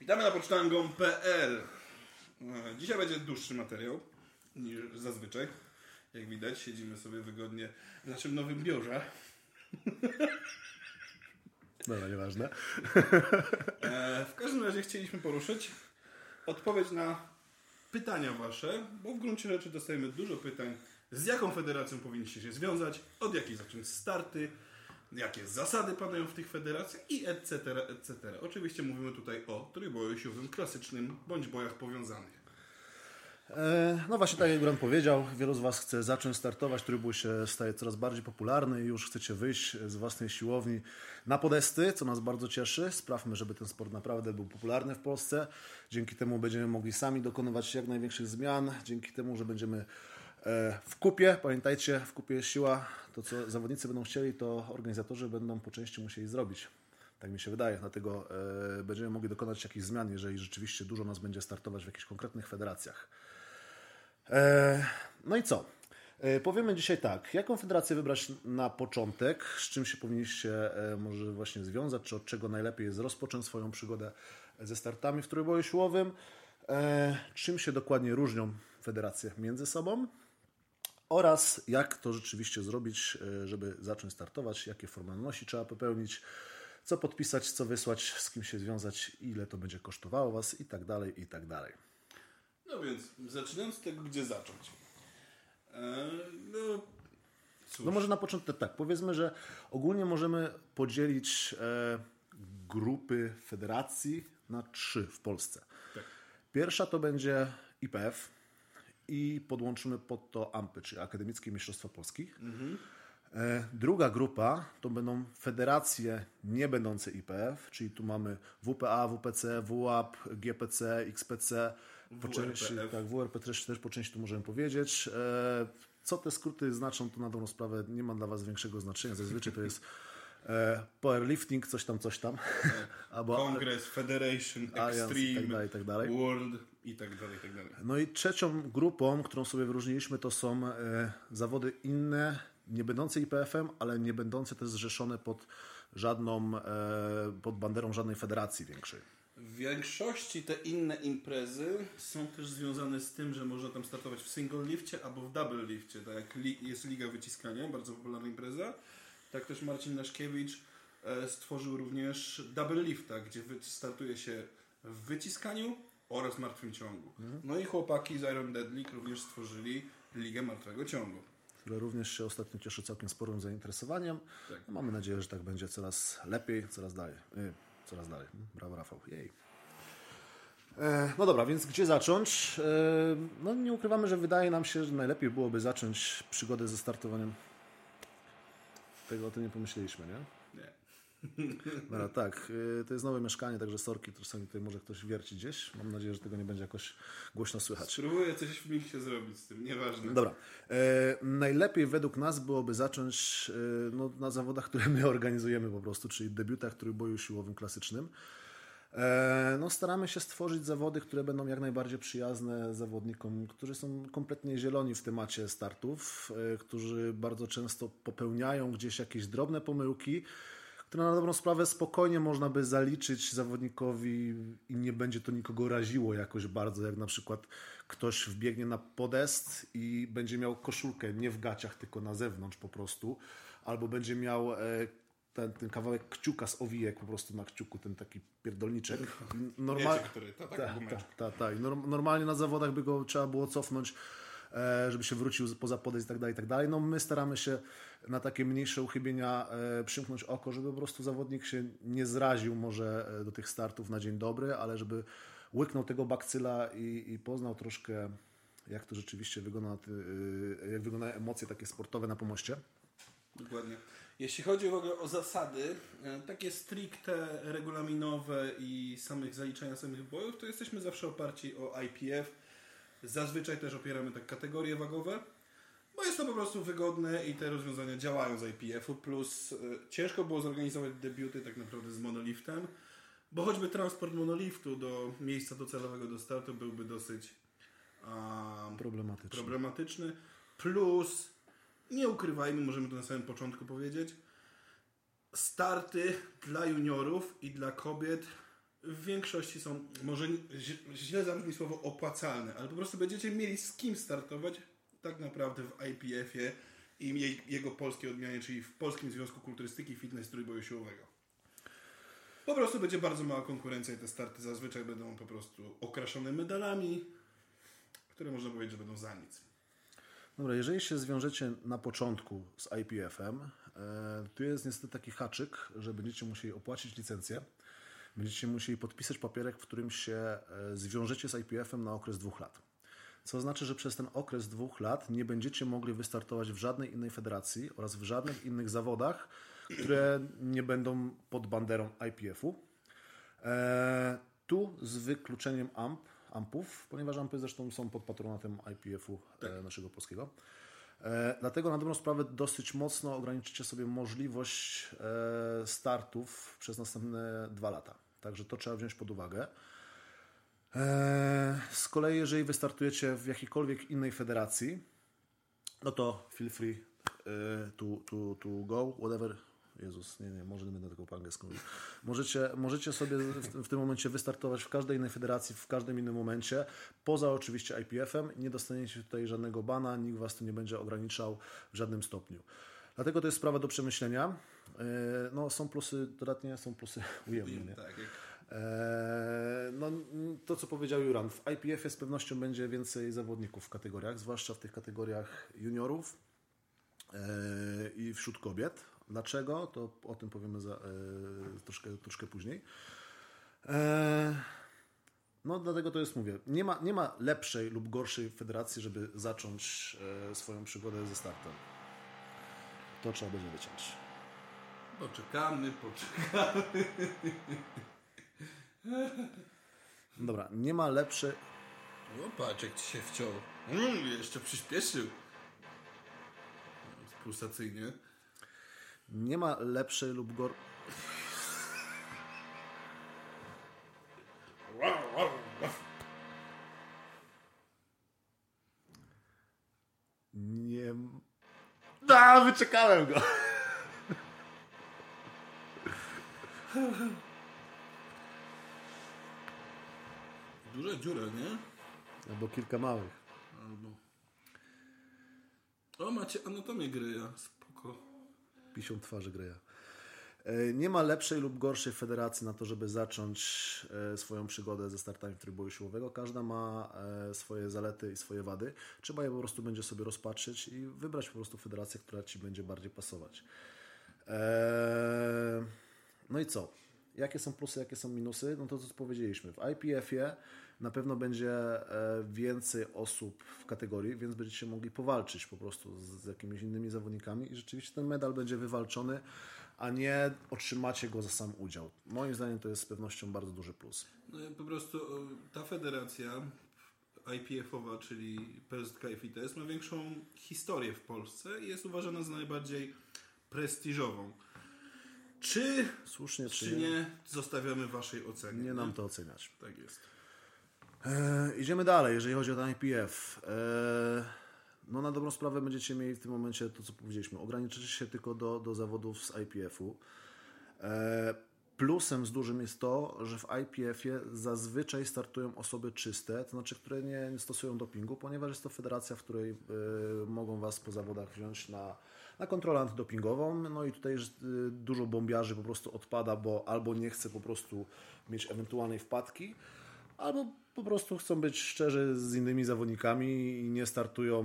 Witamy na pocztangą.pl. Dzisiaj będzie dłuższy materiał niż zazwyczaj. Jak widać, siedzimy sobie wygodnie w naszym nowym biurze. Dobra, nieważne. E, W każdym razie chcieliśmy poruszyć odpowiedź na pytania Wasze, bo w gruncie rzeczy dostajemy dużo pytań, z jaką federacją powinniście się związać, od jakiej zacząć starty, jakie zasady panują w tych federacjach i etc., etc. Oczywiście mówimy tutaj o trójboju siłowym klasycznym bądź bojach powiązanych. E, No właśnie tak jak Grant powiedział, wielu z Was chce zacząć startować, trójbój się staje coraz bardziej popularny i już chcecie wyjść z własnej siłowni na podesty, co nas bardzo cieszy. Sprawmy, żeby ten sport naprawdę był popularny w Polsce. Dzięki temu będziemy mogli sami dokonywać jak największych zmian, dzięki temu, że będziemy w kupie, pamiętajcie, w kupie jest siła, to co zawodnicy będą chcieli, to organizatorzy będą po części musieli zrobić. Tak mi się wydaje, dlatego e, będziemy mogli dokonać jakichś zmian, jeżeli rzeczywiście dużo nas będzie startować w jakichś konkretnych federacjach. E, No i co? E, Powiemy dzisiaj tak, jaką federację wybrać na początek, z czym się powinniście e, może właśnie związać, czy od czego najlepiej jest rozpocząć swoją przygodę ze startami w trójboju siłowym, e, czym się dokładnie różnią federacje między sobą oraz jak to rzeczywiście zrobić, e, żeby zacząć startować, jakie formalności trzeba popełnić, co podpisać, co wysłać, z kim się związać, ile to będzie kosztowało Was i tak dalej, i tak dalej. No więc, zaczynając od tego, gdzie zacząć. E, no, cóż. No może na początek tak, powiedzmy, że ogólnie możemy podzielić e, grupy federacji na trzy w Polsce. Tak. Pierwsza to będzie IPF i podłączymy pod to AMPy, czyli Akademickie Mistrzostwa Polski. E, druga grupa to będą federacje nie będące IPF, czyli tu mamy WPA, WPC, WAP, GPC, XPC, po części, tak, WRP też, też po części tu możemy powiedzieć. E, Co te skróty znaczą, to na dobrą sprawę nie ma dla Was większego znaczenia. Zazwyczaj to jest powerlifting, coś tam, coś tam. Albo Kongres, Federation, Alliance Extreme, tak dalej, tak dalej. World i tak dalej, tak dalej. No i trzecią grupą, którą sobie wyróżniliśmy, to są e, zawody inne, nie będące IPF-em, ale nie będące też zrzeszone pod żadną, e, pod banderą żadnej federacji większej. W większości te inne imprezy są też związane z tym, że można tam startować w single lifcie albo w double lifcie. Tak jak jest Liga Wyciskania, bardzo popularna impreza. Tak też Marcin Naszkiewicz e, stworzył również double lifta, gdzie startuje się w wyciskaniu oraz martwym ciągu. No i chłopaki z Iron Deadly również stworzyli Ligę Martwego Ciągu. które również się ostatnio cieszy całkiem sporym zainteresowaniem. Tak. No, mamy nadzieję, że tak będzie coraz lepiej, coraz dalej. Y, coraz dalej. Brawo Rafał. Jej. E, No dobra, więc gdzie zacząć? E, No nie ukrywamy, że wydaje nam się, że najlepiej byłoby zacząć przygodę ze startowaniem. Tego o tym nie pomyśleliśmy, nie? Nie. Dobra, tak. y, To jest nowe mieszkanie, także sorki, czasami tutaj może ktoś wierci gdzieś. Mam nadzieję, że tego nie będzie jakoś głośno słychać. Spróbuję coś w miksie zrobić z tym, nieważne. Dobra. E, najlepiej według nas byłoby zacząć e, no, na zawodach, które my organizujemy po prostu, czyli debiutach trójboju siłowym klasycznym. E, no, staramy się stworzyć zawody, które będą jak najbardziej przyjazne zawodnikom, którzy są kompletnie zieloni w temacie startów, e, którzy bardzo często popełniają gdzieś jakieś drobne pomyłki, które na dobrą sprawę spokojnie można by zaliczyć zawodnikowi i nie będzie to nikogo raziło jakoś bardzo, jak na przykład ktoś wbiegnie na podest i będzie miał koszulkę nie w gaciach, tylko na zewnątrz po prostu, albo będzie miał e, ten, ten kawałek kciuka z owijek po prostu na kciuku, ten taki pierdolniczek. Normal... Wiecie, który to, tak? Tak, tak, tak, tak. I norm- Normalnie na zawodach by go trzeba było cofnąć, e, żeby się wrócił poza podejść i tak dalej, i tak dalej. No my staramy się na takie mniejsze uchybienia e, przymknąć oko, żeby po prostu zawodnik się nie zraził może e, do tych startów na dzień dobry, ale żeby łyknął tego bakcyla i, i poznał troszkę jak to rzeczywiście wygląda, jak wyglądają emocje takie sportowe na pomoście. Dokładnie. Jeśli chodzi w ogóle o zasady, e, takie stricte regulaminowe i samych zaliczania samych bojów, to jesteśmy zawsze oparci o IPF. Zazwyczaj też opieramy tak kategorie wagowe, bo jest to po prostu wygodne i te rozwiązania działają z IPF-u, plus e, ciężko było zorganizować debiuty tak naprawdę z monoliftem, bo choćby transport monoliftu do miejsca docelowego do startu byłby dosyć um, Problematyczne. problematyczny. Plus, nie ukrywajmy, możemy to na samym początku powiedzieć, starty dla juniorów i dla kobiet w większości są, może źle zabrzmi słowo opłacalne, ale po prostu będziecie mieli z kim startować tak naprawdę w IPF-ie i jego polskiej odmianie, czyli w Polskim Związku Kulturystyki i Fitness Trójboju Siłowego. Po prostu będzie bardzo mała konkurencja i te starty zazwyczaj będą po prostu okraszone medalami, które można powiedzieć, że będą za nic. Dobra, jeżeli się zwiążecie na początku z IPF-em, e, tu jest niestety taki haczyk, że będziecie musieli opłacić licencję. Będziecie musieli podpisać papierek, w którym się e, zwiążecie z IPF-em na okres dwóch lat. Co znaczy, że przez ten okres dwóch lat nie będziecie mogli wystartować w żadnej innej federacji oraz w żadnych innych zawodach, które nie będą pod banderą IPF-u. E, tu z wykluczeniem AMP, AMPów, ponieważ AMPy zresztą są pod patronatem IPF-u e, tak. naszego polskiego. E, dlatego na dobrą sprawę dosyć mocno ograniczycie sobie możliwość e, startów przez następne dwa lata. Także to trzeba wziąć pod uwagę. Z kolei, jeżeli wystartujecie w jakiejkolwiek innej federacji, no to feel free to, to, to go, whatever Jezus, nie, nie, może nie będę tego po angielsku mówił. Możecie, możecie sobie w, w, tym momencie wystartować w każdej innej federacji, w każdym innym momencie, poza oczywiście IPF-em. Nie dostaniecie tutaj żadnego bana, nikt Was tu nie będzie ograniczał w żadnym stopniu. Dlatego to jest sprawa do przemyślenia. E, no, są plusy dodatnie, są plusy ujemne. Tak, e, no, to, co powiedział Juran, w IPF z pewnością będzie więcej zawodników w kategoriach, zwłaszcza w tych kategoriach juniorów e, i wśród kobiet. Dlaczego? To o tym powiemy za, e, troszkę, troszkę później. E, no dlatego to jest, mówię, nie ma, nie ma lepszej lub gorszej federacji, żeby zacząć e, swoją przygodę ze startem. To trzeba będzie wyciąć. Poczekamy, poczekamy. Dobra, nie ma lepszej... O, patrz jak ci się wciął. Mm, jeszcze przyspieszył. Pulsacyjnie. Nie ma lepszej lub gor... Nie... Da, wyczekałem go! Duże dziury, nie? Albo kilka małych. Albo... O, macie anatomię gry, ja 50 twarzy Greja. E, nie ma lepszej lub gorszej federacji na to, żeby zacząć e, swoją przygodę ze startami w trybu siłowego. Każda ma e, swoje zalety i swoje wady. Trzeba je po prostu będzie sobie rozpatrzyć i wybrać po prostu federację, która Ci będzie bardziej pasować. No i co? Jakie są plusy, jakie są minusy? No to co powiedzieliśmy. W IPF-ie na pewno będzie więcej osób w kategorii, więc będziecie mogli powalczyć po prostu z jakimiś innymi zawodnikami i rzeczywiście ten medal będzie wywalczony a nie otrzymacie go za sam udział. Moim zdaniem to jest z pewnością bardzo duży plus. No, po prostu ta federacja IPF-owa, czyli PSK i FITES, ma większą historię w Polsce i jest uważana za najbardziej prestiżową. Czy słusznie, czy, czy nie, nie, zostawiamy waszej oceny. Nie nam to oceniać. Tak jest. E, idziemy dalej, jeżeli chodzi o ten IPF. E, no na dobrą sprawę będziecie mieli w tym momencie to, co powiedzieliśmy. Ograniczycie się tylko do, do zawodów z IPF-u. E, plusem z dużym jest to, że w IPF-ie zazwyczaj startują osoby czyste, to znaczy, które nie, nie stosują dopingu, ponieważ jest to federacja, w której y, mogą Was po zawodach wziąć na, na kontrolę antydopingową. No i tutaj y, dużo bombiarzy po prostu odpada, bo albo nie chce po prostu mieć ewentualnej wpadki, albo po prostu chcą być szczerzy z innymi zawodnikami i nie startują, e,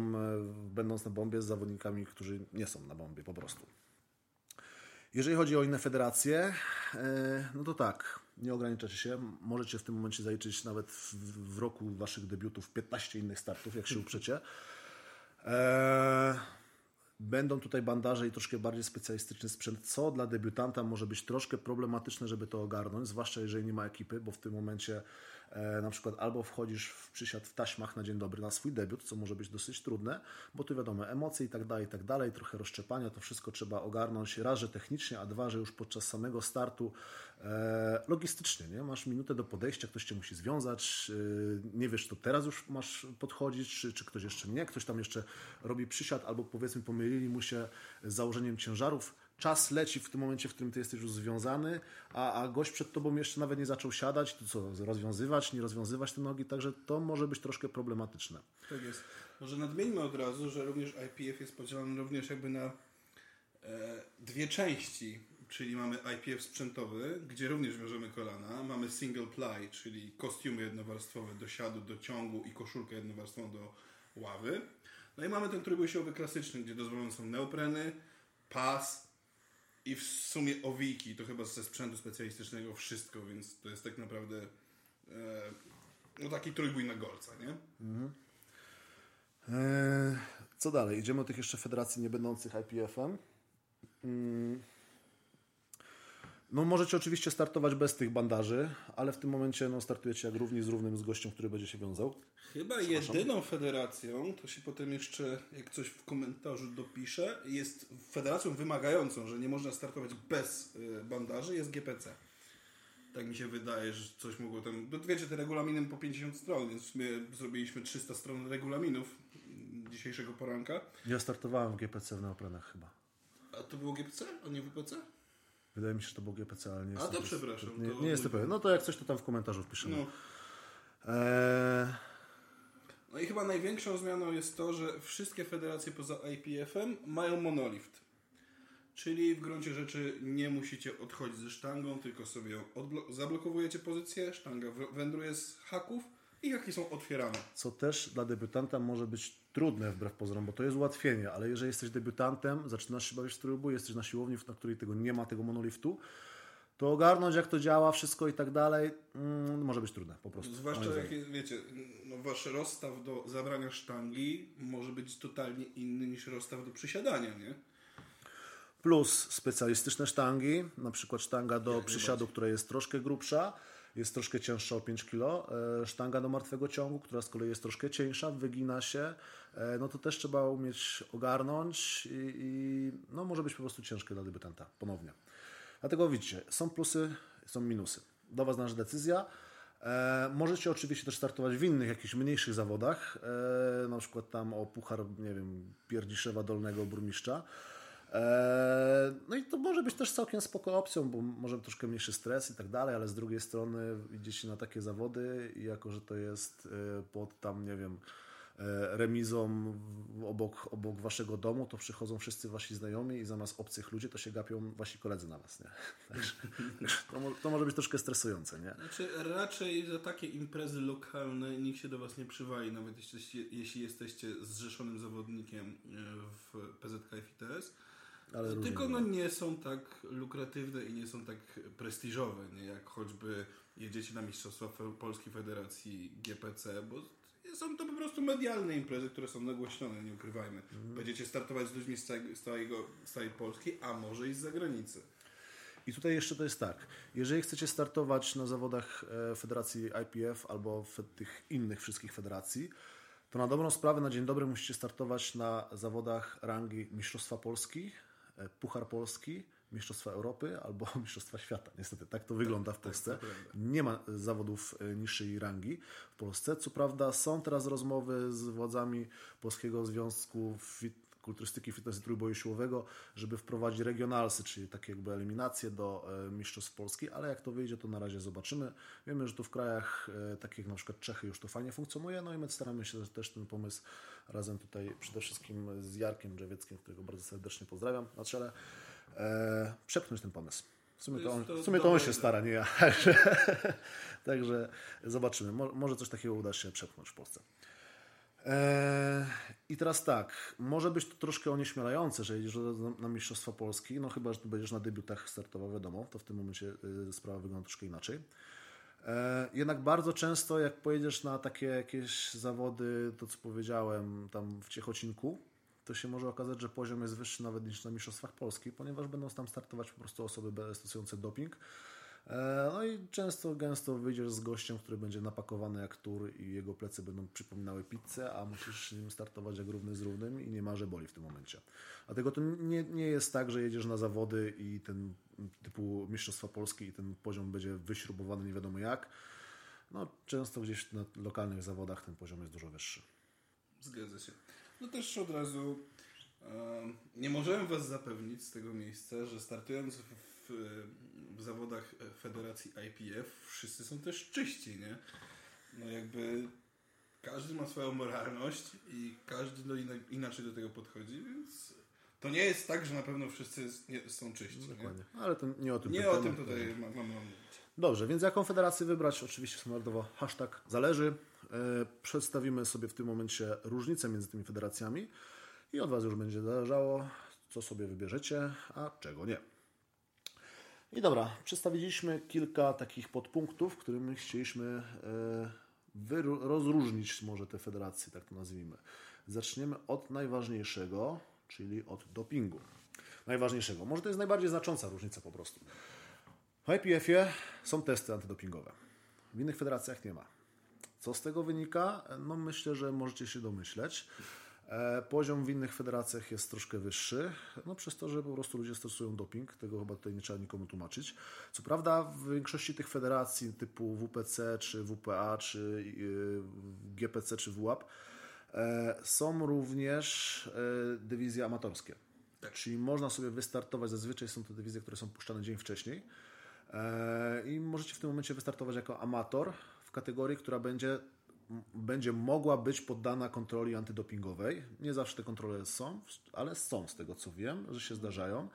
będąc na bombie, z zawodnikami, którzy nie są na bombie po prostu. Jeżeli chodzi o inne federacje, e, no to tak, nie ograniczacie się. Możecie w tym momencie zaliczyć nawet w, roku waszych debiutów 15 innych startów, jak się uprzecie. E, będą tutaj bandaże i troszkę bardziej specjalistyczny sprzęt, co dla debiutanta może być troszkę problematyczne, żeby to ogarnąć, zwłaszcza jeżeli nie ma ekipy, bo w tym momencie na przykład albo wchodzisz w przysiad w taśmach na dzień dobry na swój debiut, co może być dosyć trudne, bo tu wiadomo, emocje i tak dalej, i tak dalej, trochę rozszczepania, to wszystko trzeba ogarnąć raz, że technicznie, a dwa, że już podczas samego startu e, logistycznie, nie? Masz minutę do podejścia, ktoś cię musi związać, e, nie wiesz, to teraz już masz podchodzić, czy, czy ktoś jeszcze nie, ktoś tam jeszcze robi przysiad, albo powiedzmy pomylili mu się z założeniem ciężarów, czas leci w tym momencie, w którym ty jesteś już związany, a, a gość przed tobą jeszcze nawet nie zaczął siadać, to co, rozwiązywać, nie rozwiązywać te nogi, także to może być troszkę problematyczne. Tak jest. Może nadmieńmy od razu, że również IPF jest podzielony również jakby na e, dwie części, czyli mamy IPF sprzętowy, gdzie również wiążemy kolana, mamy single ply, czyli kostiumy jednowarstwowe do siadu, do ciągu i koszulkę jednowarstwową do ławy. No i mamy ten trójbójsiowy klasyczny, gdzie dozwolone są neopreny, pas i w sumie owiki, to chyba ze sprzętu specjalistycznego wszystko, więc to jest tak naprawdę e, no taki trójbój na golca, nie? Eee, Co dalej? Idziemy do tych jeszcze federacji nie będących IPF-em. Mm. No możecie oczywiście startować bez tych bandaży, ale w tym momencie no, startujecie jak równi z równym z gościem, który będzie się wiązał. Chyba jedyną federacją, to się potem jeszcze, jak coś w komentarzu dopiszę, jest federacją wymagającą, że nie można startować bez y, bandaży, jest GPC. Tak mi się wydaje, że coś mogło tam... No wiecie, te regulaminy po 50 stron, więc my zrobiliśmy 300 stron regulaminów dzisiejszego poranka. Ja startowałem w GPC w neoprenach chyba. A to było GPC, a nie WPC? Wydaje mi się, że to był GPC, ale nie A, jestem... to przepraszam, Nie, to- nie jestem pewien. No to jak coś, to tam w komentarzu wpiszemy. No. Eee, No i chyba największą zmianą jest to, że wszystkie federacje poza IPF-em mają monolift. Czyli w gruncie rzeczy nie musicie odchodzić ze sztangą, tylko sobie zablokowujecie pozycję, sztanga wędruje z haków i haki są otwierane. co też dla debiutanta może być trudne wbrew pozorom, bo to jest ułatwienie, ale jeżeli jesteś debiutantem, zaczynasz się bawić w trójbój, jesteś na siłowni, na której tego nie ma, tego monoliftu, to ogarnąć jak to działa, wszystko i tak dalej, mm, może być trudne po prostu. Zwłaszcza jak jest, wiecie, no wasz rozstaw do zabrania sztangi może być totalnie inny niż rozstaw do przysiadania, nie? Plus specjalistyczne sztangi, na przykład sztanga do przysiadu, która jest troszkę grubsza, jest troszkę cięższa o 5 kg, e, sztanga do martwego ciągu, która z kolei jest troszkę cieńsza, wygina się, e, no to też trzeba umieć ogarnąć i, i no może być po prostu ciężkie dla debiutanta, ponownie. Dlatego widzicie, są plusy, są minusy. Do Was nasza decyzja. E, możecie oczywiście też startować w innych, jakichś mniejszych zawodach, e, na przykład tam o puchar, nie wiem, Pierdziszewa Dolnego Burmistrza. E, No i to może być też całkiem spoko opcją, bo może troszkę mniejszy stres i tak dalej, ale z drugiej strony idziecie na takie zawody i jako, że to jest e, pod tam, nie wiem, e, remizą obok, obok waszego domu, to przychodzą wszyscy wasi znajomi i zamiast obcych ludzi to się gapią wasi koledzy na was, nie? Także to, to może być troszkę stresujące, nie? Znaczy, raczej za takie imprezy lokalne nikt się do Was nie przywali, nawet jeśli, jeśli jesteście zrzeszonym zawodnikiem e, w PZK FITS. Ale Tylko no, nie są tak lukratywne i nie są tak prestiżowe, nie? jak choćby jedziecie na Mistrzostwa Polskiej Federacji GPC, bo są to po prostu medialne imprezy, które są nagłośnione, nie ukrywajmy. Mhm. Będziecie startować z ludźmi z, całego, z, całego, z całej Polski, a może i z zagranicy. I tutaj jeszcze to jest tak, jeżeli chcecie startować na zawodach e, Federacji IPF albo w tych innych wszystkich federacji, to na dobrą sprawę na dzień dobry musicie startować na zawodach rangi Mistrzostwa Polski, Puchar Polski, Mistrzostwa Europy albo Mistrzostwa Świata. Niestety tak to wygląda w Polsce. prawda. Nie ma zawodów e, niższej rangi w Polsce. Co prawda są teraz rozmowy z władzami Polskiego Związku Fit Kulturystyki, Fitness i Trójboju Siłowego, żeby wprowadzić regionalsy, czyli takie jakby eliminacje do e, Mistrzostw Polski, ale jak to wyjdzie, to na razie zobaczymy. Wiemy, że tu w krajach e, takich jak na przykład Czechy już to fajnie funkcjonuje, no i my staramy się też ten pomysł razem tutaj przede wszystkim z Jarkiem Drzewieckim, którego bardzo serdecznie pozdrawiam na czele, e, przepchnąć ten pomysł. W sumie To to, on, to w sumie to on się stara, nie ja. Także, zobaczymy. Mo, może coś takiego uda się przepchnąć w Polsce. Eee, I teraz tak, może być to troszkę onieśmielające, że jedziesz na, Mistrzostwa Polski, no chyba, że będziesz na debiutach startował, wiadomo, to w tym momencie y, sprawa wygląda troszkę inaczej. E, Jednak bardzo często, jak pojedziesz na takie jakieś zawody, to co powiedziałem, tam w Ciechocinku, to się może okazać, że poziom jest wyższy nawet niż na Mistrzostwach Polski, ponieważ będą tam startować po prostu osoby stosujące doping. E, No i często, gęsto wyjdziesz z gościem, który będzie napakowany jak tur i jego plecy będą przypominały pizzę, a musisz nim startować jak równy z równym i nie ma, że boli w tym momencie. Dlatego to nie, nie jest tak, że jedziesz na zawody i ten typu Mistrzostwa Polski i ten poziom będzie wyśrubowany nie wiadomo jak. No, często gdzieś na lokalnych zawodach ten poziom jest dużo wyższy. Zgadza się. No też od razu Em, Nie możemy Was zapewnić z tego miejsca, że startując w, w, zawodach Federacji IPF wszyscy są też czyści, nie? No jakby każdy ma swoją moralność i każdy do inna, inaczej do tego podchodzi, więc to nie jest tak, że na pewno wszyscy nie, są czyści. Nie, Dokładnie. Ale to nie o tym nie o tym tutaj ma- mamy mówić. Dobrze, więc jaką federację wybrać? Oczywiście standardowo hashtag zależy. E, Przedstawimy sobie w tym momencie różnice między tymi federacjami i od Was już będzie zależało, co sobie wybierzecie, a czego nie. I dobra, przedstawiliśmy kilka takich podpunktów, którymi chcieliśmy e, rozróżnić może te federacje, tak to nazwijmy. Zaczniemy od najważniejszego, czyli od dopingu. Najważniejszego. Może to jest najbardziej znacząca różnica po prostu. W IPF-ie są testy antydopingowe. W innych federacjach nie ma. Co z tego wynika? No myślę, że możecie się domyśleć. E, Poziom w innych federacjach jest troszkę wyższy, no przez to, że po prostu ludzie stosują doping, tego chyba tutaj nie trzeba nikomu tłumaczyć. Co prawda w większości tych federacji typu WPC, czy WPA, czy yy, GPC, czy WAP e, są również e, dywizje amatorskie. Czyli można sobie wystartować, zazwyczaj są to dywizje, które są puszczane dzień wcześniej i możecie w tym momencie wystartować jako amator w kategorii, która będzie, będzie mogła być poddana kontroli antydopingowej. Nie zawsze te kontrole są, ale są z tego co wiem, że się zdarzają.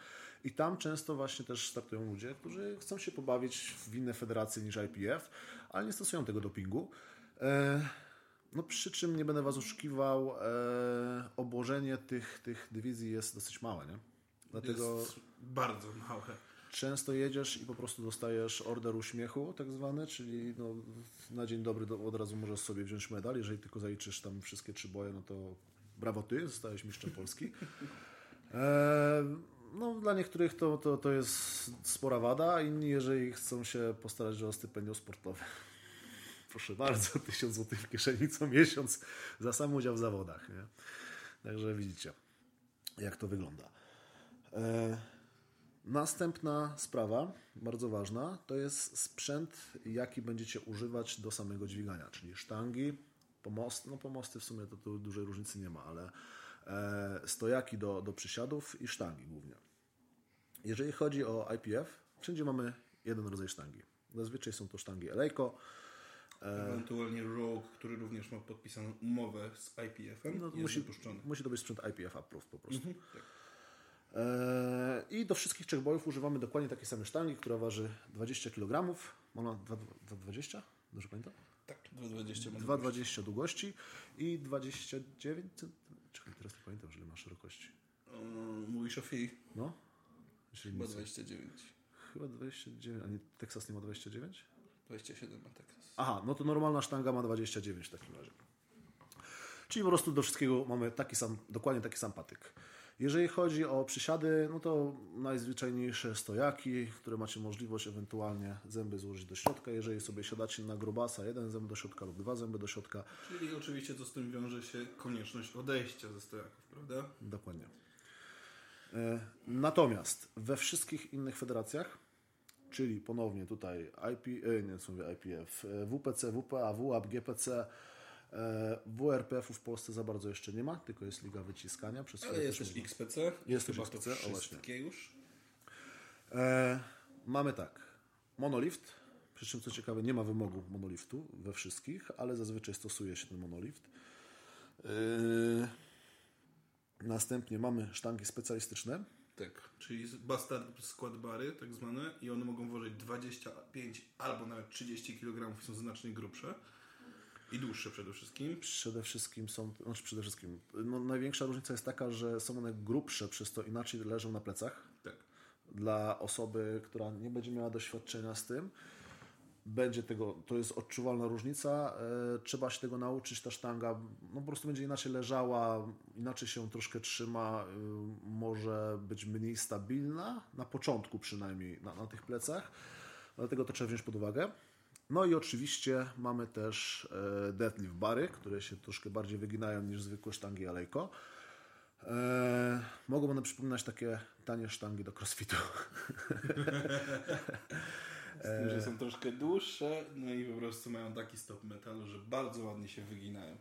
I tam często właśnie też startują ludzie, którzy chcą się pobawić w inne federacje niż IPF, ale nie stosują tego dopingu. E, no przy czym nie będę Was oszukiwał, e, obłożenie tych, tych dywizji jest dosyć małe, nie? Dlatego Jest bardzo małe. Często jedziesz i po prostu dostajesz order uśmiechu, tak zwany, czyli no, na dzień dobry do, od razu możesz sobie wziąć medal. Jeżeli tylko zaliczysz tam wszystkie trzy boje, no to brawo ty, zostałeś mistrzem Polski. E, no, dla niektórych to, to, to jest spora wada, a inni, jeżeli chcą się postarać o stypendium sportowe, proszę bardzo, 1000 zł w kieszeni co miesiąc za sam udział w zawodach. Nie? Także widzicie, jak to wygląda. E, Następna sprawa, bardzo ważna, to jest sprzęt, jaki będziecie używać do samego dźwigania, czyli sztangi, pomosty, no pomosty w sumie to tu dużej różnicy nie ma, ale e, stojaki do, do przysiadów i sztangi głównie. Jeżeli chodzi o IPF, wszędzie mamy jeden rodzaj sztangi. Zazwyczaj są to sztangi Eleiko, Ewentualnie Rogue, który również ma podpisaną umowę z IPF-em, no to musi, musi to być sprzęt IPF approved po prostu. Tak. Eee, I do wszystkich trzech bojów używamy dokładnie takiej samej sztangi, która waży 20 kg. Ona 2,20? Dobrze pamiętam? Tak, 2,20 ma 2,20 długości i 29 cm. Czekaj, teraz nie pamiętam, że ma szerokości. Mówisz o FI? No? Chyba Średnica. 29. Chyba 29, a nie, Texas nie ma 29? 27 ma Texas. Aha, no to normalna sztanga ma 29 w takim razie. Czyli po prostu do wszystkiego mamy taki sam, dokładnie taki sam patyk. Jeżeli chodzi o przysiady, no to najzwyczajniejsze stojaki, które macie możliwość ewentualnie zęby złożyć do środka. Jeżeli sobie siadacie na grubasa, jeden zęb do środka lub dwa zęby do środka, Czyli oczywiście co z tym wiąże się konieczność odejścia ze stojaków, prawda? Dokładnie. E, Natomiast we wszystkich innych federacjach, czyli ponownie tutaj IP, e, nie co mówię IPF, e, WPC, WPA, WAP, GPC, WRPF-u w Polsce za bardzo jeszcze nie ma, tylko jest Liga Wyciskania. Przez Ale jest też XPC. Jest też Chyba XPC, o właśnie. już. E, mamy tak, monolift, przy czym co ciekawe nie ma wymogu monoliftu we wszystkich, ale zazwyczaj stosuje się ten monolift. E, następnie mamy sztangi specjalistyczne, Tak, czyli bastard skład bary, tak zwane, i one mogą ważyć 25 albo nawet 30 kg i są znacznie grubsze i dłuższe przede wszystkim. Przede wszystkim są, znaczy przede wszystkim, no największa różnica jest taka, że są one grubsze, przez to inaczej leżą na plecach. Tak. Dla osoby, która nie będzie miała doświadczenia z tym, będzie tego, to jest odczuwalna różnica. E, trzeba się tego nauczyć, ta sztanga no, po prostu będzie inaczej leżała, inaczej się troszkę trzyma, y, może być mniej stabilna, na początku przynajmniej na, na tych plecach. Dlatego to trzeba wziąć pod uwagę. No i oczywiście mamy też e, deadlift bary, które się troszkę bardziej wyginają niż zwykłe sztangi alejko. E, mogą one przypominać takie tanie sztangi do crossfitu. Z tym, że są troszkę dłuższe, no i po prostu mają taki stop metalu, że bardzo ładnie się wyginają.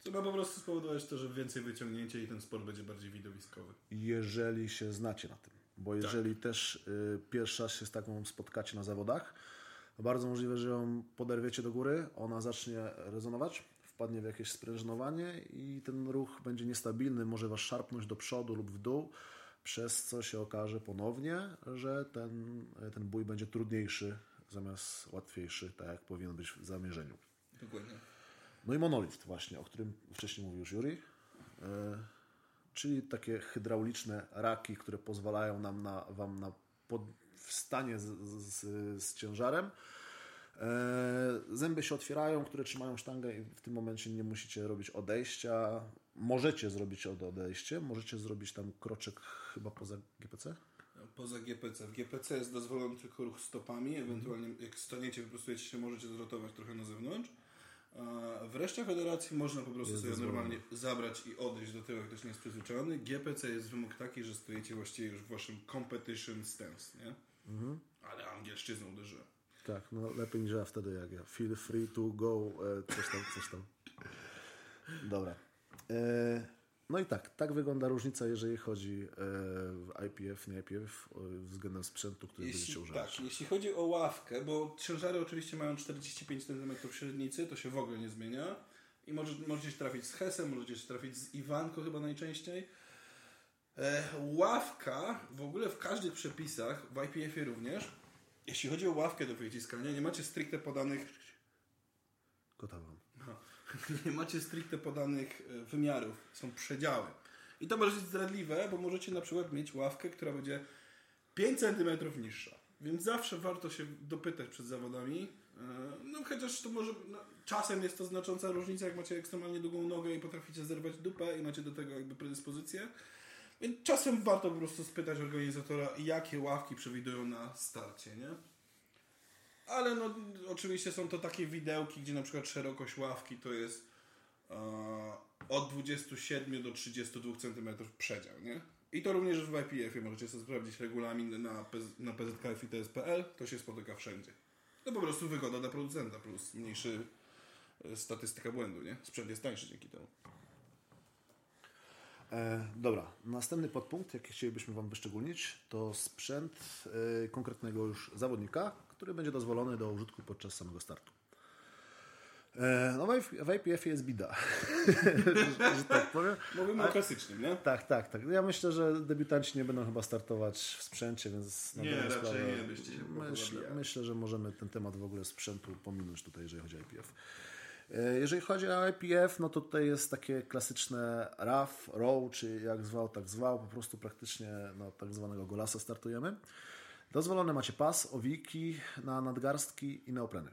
Co ma po prostu spowodować to, że więcej wyciągnięcie i ten sport będzie bardziej widowiskowy. jeżeli się znacie na tym. Bo jeżeli też y, pierwszy raz się z taką spotkacie na zawodach, bardzo możliwe, że ją poderwiecie do góry, ona zacznie rezonować, wpadnie w jakieś sprężynowanie i ten ruch będzie niestabilny, może Was szarpnąć do przodu lub w dół, przez co się okaże ponownie, że ten, ten bój będzie trudniejszy zamiast łatwiejszy, tak jak powinien być w zamierzeniu. Dokładnie. No i monolift właśnie, o którym wcześniej mówił już Juri. E, czyli takie hydrauliczne raki, które pozwalają nam na, Wam na pod, wstanie z, z, z ciężarem. E, zęby się otwierają, które trzymają sztangę i w tym momencie nie musicie robić odejścia. Możecie zrobić od odejście, możecie zrobić tam kroczek chyba poza GPC. Poza GPC. W GPC jest dozwolony tylko ruch stopami, ewentualnie jak staniecie, wyprostujecie się, możecie zrotować trochę na zewnątrz. W reszcie federacji można po prostu sobie dozwolone. normalnie zabrać i odejść do tyłu, jak ktoś nie jest przyzwyczajony. GPC jest wymóg taki, że stoicie właściwie już w waszym competition stance, nie? Ale angielszczyzną uderzyłem. Tak, no lepiej niż ja wtedy, jak ja. Feel free to go, e, coś tam, coś tam. Dobra. E, no i tak, tak wygląda różnica, jeżeli chodzi e, w IPF, nie IPF, e, względem sprzętu, który będziecie Jeśli, używać. tak, jeśli chodzi o ławkę, bo ciężary oczywiście mają 45 cm średnicy, to się w ogóle nie zmienia. I może, możecie się trafić z Hesem, możecie się trafić z Iwanko chyba najczęściej. E, ławka, w ogóle w każdych przepisach, w IPF-ie również, jeśli chodzi o ławkę do wyciskania, nie macie stricte podanych Kota wam. no, nie macie stricte podanych e, wymiarów, są przedziały. I to może być zdradliwe, bo możecie na przykład mieć ławkę, która będzie 5 cm niższa. Więc zawsze warto się dopytać przed zawodami. E, No chociaż to może no, czasem jest to znacząca różnica, jak macie ekstremalnie długą nogę i potraficie zerwać dupę i macie do tego jakby predyspozycję. Więc czasem warto po prostu spytać organizatora, jakie ławki przewidują na starcie, nie? Ale no, oczywiście są to takie widełki, gdzie na przykład szerokość ławki to jest e, od 27 do 32 cm przedział, nie? I to również w IPF-ie możecie sobie sprawdzić regulamin na, na PZKF i TSPL, to się spotyka wszędzie. To po prostu wygoda dla producenta plus mniejszy e, statystyka błędu, nie? Sprzęt jest tańszy dzięki temu. E, dobra, następny podpunkt, jaki chcielibyśmy Wam wyszczególnić, to sprzęt e, konkretnego już zawodnika, który będzie dozwolony do użytku podczas samego startu. E, no w, IPF jest bida, że, że tak powiem. Mówimy o klasycznym, nie? Tak, tak, tak. Ja myślę, że debiutanci nie będą chyba startować w sprzęcie, więc Nie, raczej sprawę nie, myślę, myślę, że możemy ten temat w ogóle sprzętu pominąć tutaj, jeżeli chodzi o IPF. E, Jeżeli chodzi o IPF, no to tutaj jest takie klasyczne RAF, ROW, czy jak zwał, tak zwał, po prostu praktycznie no, tak zwanego golasa startujemy. Dozwolone macie pas, owiki na nadgarstki i neopreny.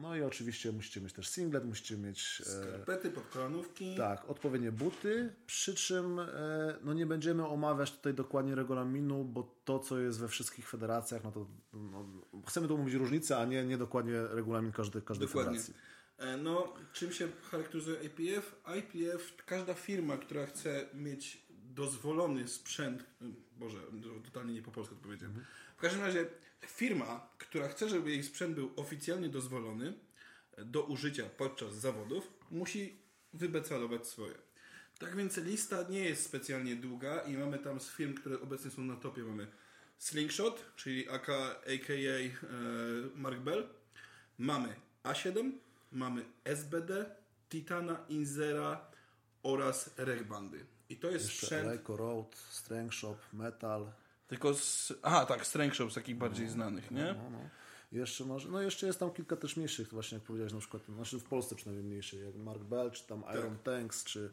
No i oczywiście musicie mieć też singlet, musicie mieć e, Skarpety, podkolanówki. tak, odpowiednie buty, przy czym e, no nie będziemy omawiać tutaj dokładnie regulaminu, bo to, co jest we wszystkich federacjach, no to no, chcemy tu mówić różnice, a nie, nie dokładnie regulamin każdej, każdej Dokładnie. federacji. E, No, czym się charakteryzuje IPF? IPF, każda firma, która chce mieć dozwolony sprzęt, Boże, to totalnie nie po polsku to powiedziałem. W każdym razie firma, która chce, żeby jej sprzęt był oficjalnie dozwolony do użycia podczas zawodów, musi wybecalować swoje. Tak więc lista nie jest specjalnie długa i mamy tam z firm, które obecnie są na topie, mamy Slingshot, czyli AK, aka e, Mark Bell, mamy A7, mamy SBD, Titana, Inzera oraz Rechbandy. I to jest Jeszcze sprzęt... Eco Road, Strength Shop, Metal. Tylko z... Aha, tak, Strength Shop z takich bardziej znanych, nie? No, no. Jeszcze może, no jeszcze jest tam kilka też mniejszych, właśnie jak powiedziałeś na przykład, znaczy w Polsce przynajmniej mniejszych, jak Mark Bell, czy tam Iron Tanks, czy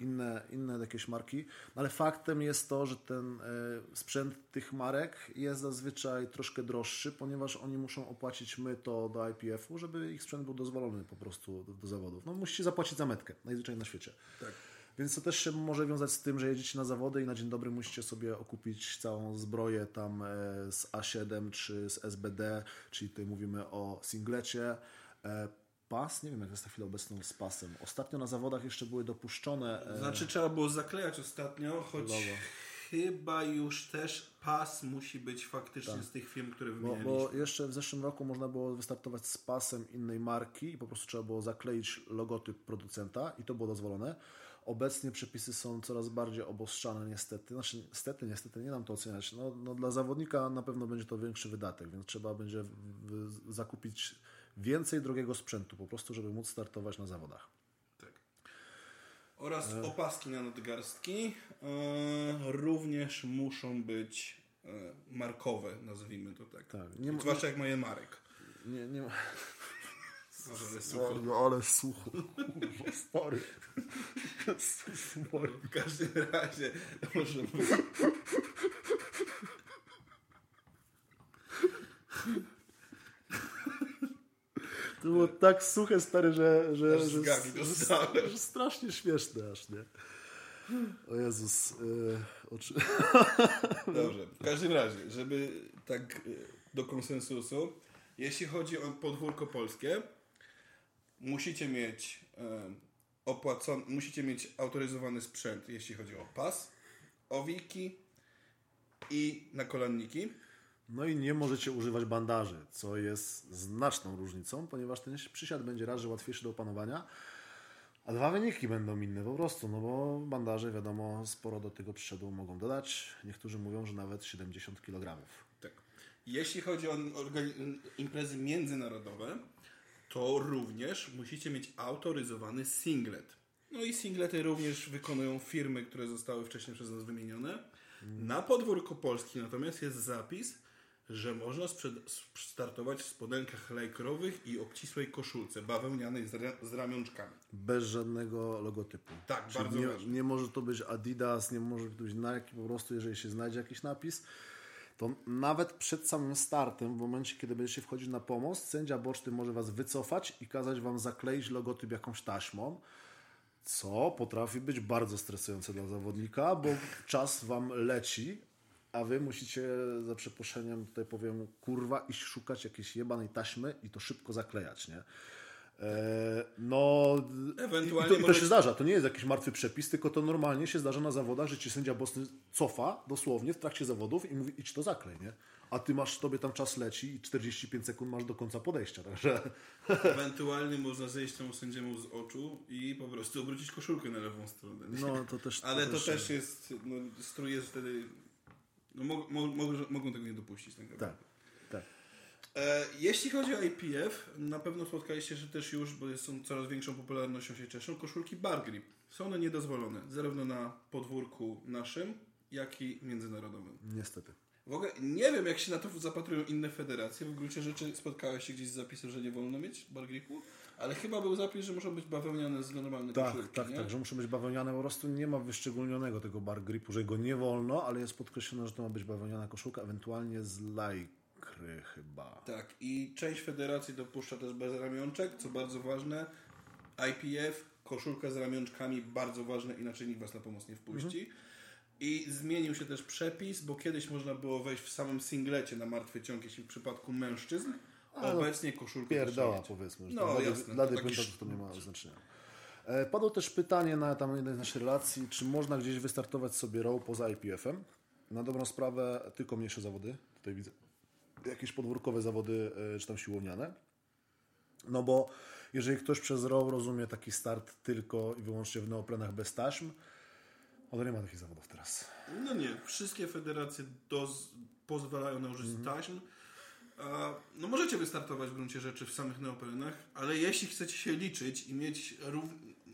inne, inne jakieś marki. No ale faktem jest to, że ten e, sprzęt tych marek jest zazwyczaj troszkę droższy, ponieważ oni muszą opłacić my to do IPF-u, żeby ich sprzęt był dozwolony po prostu do, do zawodów. No musicie zapłacić za metkę, najzwyczajniej na świecie. Tak. Więc to też się może wiązać z tym, że jedziecie na zawody i na dzień dobry musicie sobie okupić całą zbroję tam e, z A7 czy z SBD, czyli tutaj mówimy o singlecie. E, Pas, nie wiem jak jest na chwilę obecną z pasem. Ostatnio na zawodach jeszcze były dopuszczone. e, Znaczy trzeba było zaklejać ostatnio, choć Logo. chyba już też pas musi być faktycznie z tych firm, które Bo, wymienialiśmy. bo jeszcze w zeszłym roku można było wystartować z pasem innej marki i po prostu trzeba było zakleić logotyp producenta i to było dozwolone. Obecnie przepisy są coraz bardziej obostrzane niestety. Znaczy niestety, niestety, nie nam to oceniać. No, no dla zawodnika na pewno będzie to większy wydatek, więc trzeba będzie zakupić więcej drogiego sprzętu po prostu, żeby móc startować na zawodach. Tak. Oraz E. opaski na nadgarstki e, również muszą być e, markowe, nazwijmy to tak. Tak, nie ma- Zwłaszcza jak mają marek. Nie, nie ma... Może ale sucho. No, ale sucho. Kurwa, stary. W każdym razie możemy... To było tak suche, stary, że, że, że, że, że strasznie śmieszne aż, nie? O Jezus. Yy, oczy... Dobrze. W każdym razie, żeby tak e, do konsensusu, jeśli chodzi o podwórko polskie, musicie mieć e, opłacony, musicie mieć autoryzowany sprzęt, jeśli chodzi o pas, owiki i nakolanniki. No i nie możecie używać bandaży, co jest znaczną różnicą, ponieważ ten przysiad będzie raz, że łatwiejszy do opanowania, a dwa wyniki będą inne po prostu, no bo bandaże wiadomo sporo do tego przysiadu mogą dodać. Niektórzy mówią, że nawet 70 kg. Tak. Jeśli chodzi o imprezy międzynarodowe, to również musicie mieć autoryzowany singlet. No i singlety również wykonują firmy, które zostały wcześniej przez nas wymienione. Na podwórku Polski natomiast jest zapis, że można startować w spodenkach lajkrowych i obcisłej koszulce bawełnianej z, ra- z ramionczkami. Bez żadnego logotypu. Tak, Czyli bardzo nie, ważne. nie może to być Adidas, nie może to być Nike, po prostu jeżeli się znajdzie jakiś napis, to nawet przed samym startem, w momencie kiedy będziecie wchodzić na pomost, sędzia boczny może Was wycofać i kazać Wam zakleić logotyp jakąś taśmą, co potrafi być bardzo stresujące dla zawodnika, bo czas Wam leci, a Wy musicie, za przeproszeniem tutaj powiem, kurwa, iść szukać jakiejś jebanej taśmy i to szybko zaklejać, nie? E, No, Ewentualnie i to, i to się zdarza. To nie jest jakiś martwy przepis, tylko to normalnie się zdarza na zawodach, że ci sędzia boczny cofa dosłownie w trakcie zawodów i mówi idź to zaklej, nie? A ty masz, tobie tam czas leci i 45 sekund masz do końca podejścia, także Ewentualnie można zejść temu sędziemu z oczu i po prostu obrócić koszulkę na lewą stronę. no to też... Ale to też jest, no, strój jest wtedy, no, mo, mo, mogą, mogą tego nie dopuścić. Tak, naprawdę. Tak, tak. E, jeśli chodzi o IPF, na pewno spotkaliście się też już, bo są coraz większą popularnością się cieszą, koszulki bar grip. Są one niedozwolone, zarówno na podwórku naszym, jak i międzynarodowym. Niestety. W ogóle nie wiem, jak się na to zapatrują inne federacje. W gruncie rzeczy spotkałeś się gdzieś z zapisem, że nie wolno mieć bar gripu, ale chyba był zapis, że muszą być bawełniane z normalnej Tak, koszulki, tak, nie? tak, że muszą być bawełniane, po prostu nie ma wyszczególnionego tego bar gripu, że go nie wolno, ale jest podkreślone, że to ma być bawełniana koszulka, ewentualnie z lajkry chyba. Tak, i część federacji dopuszcza też bez ramionczek, co bardzo ważne. IPF, koszulka z ramionczkami, bardzo ważne, inaczej nikt Was na pomoc nie wpuści. Mhm. I zmienił się też przepis, bo kiedyś można było wejść w samym singlecie na martwy ciąg, jeśli w przypadku mężczyzn. Ale no, Obecnie trzeba mieć. powiedzmy, że No, dla, jasne, dla debiutantów to nie ma znaczenia. E, Padło też pytanie na tam jednej z naszych relacji, czy można gdzieś wystartować sobie row poza IPF-em. Na dobrą sprawę tylko mniejsze zawody. Tutaj widzę jakieś podwórkowe zawody, e, czy tam siłowniane. No bo jeżeli ktoś przez row rozumie taki start tylko i wyłącznie w neoprenach bez taśm, no to nie ma takich zawodów teraz. No nie, wszystkie federacje doz, pozwalają na użycie Mhm. taśm. A, no możecie wystartować w gruncie rzeczy w samych neoprenach, ale jeśli chcecie się liczyć i mieć rów,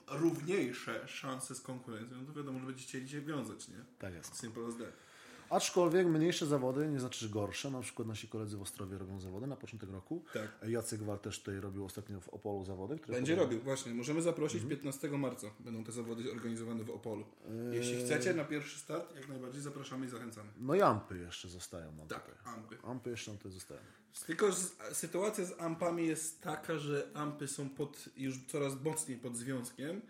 równiejsze szanse z konkurencją, no to wiadomo, że będziecie się wiązać, nie? Tak jest. Simple as that. Aczkolwiek mniejsze zawody nie znaczy, że gorsze. Na przykład nasi koledzy w Ostrowie robią zawody na początek roku. Tak. Jacek Wal też tutaj robił ostatnio w Opolu zawody. Które Będzie podobno- robił, właśnie. Możemy zaprosić Mhm. 15 marca. Będą te zawody organizowane w Opolu. Jeśli Eee. chcecie na pierwszy start, jak najbardziej zapraszamy i zachęcamy. No i ampy jeszcze zostają nam Tak, tutaj. ampy. Ampy jeszcze nam tutaj zostają. Tylko z, sytuacja z ampami jest taka, że ampy są pod, już coraz mocniej pod związkiem,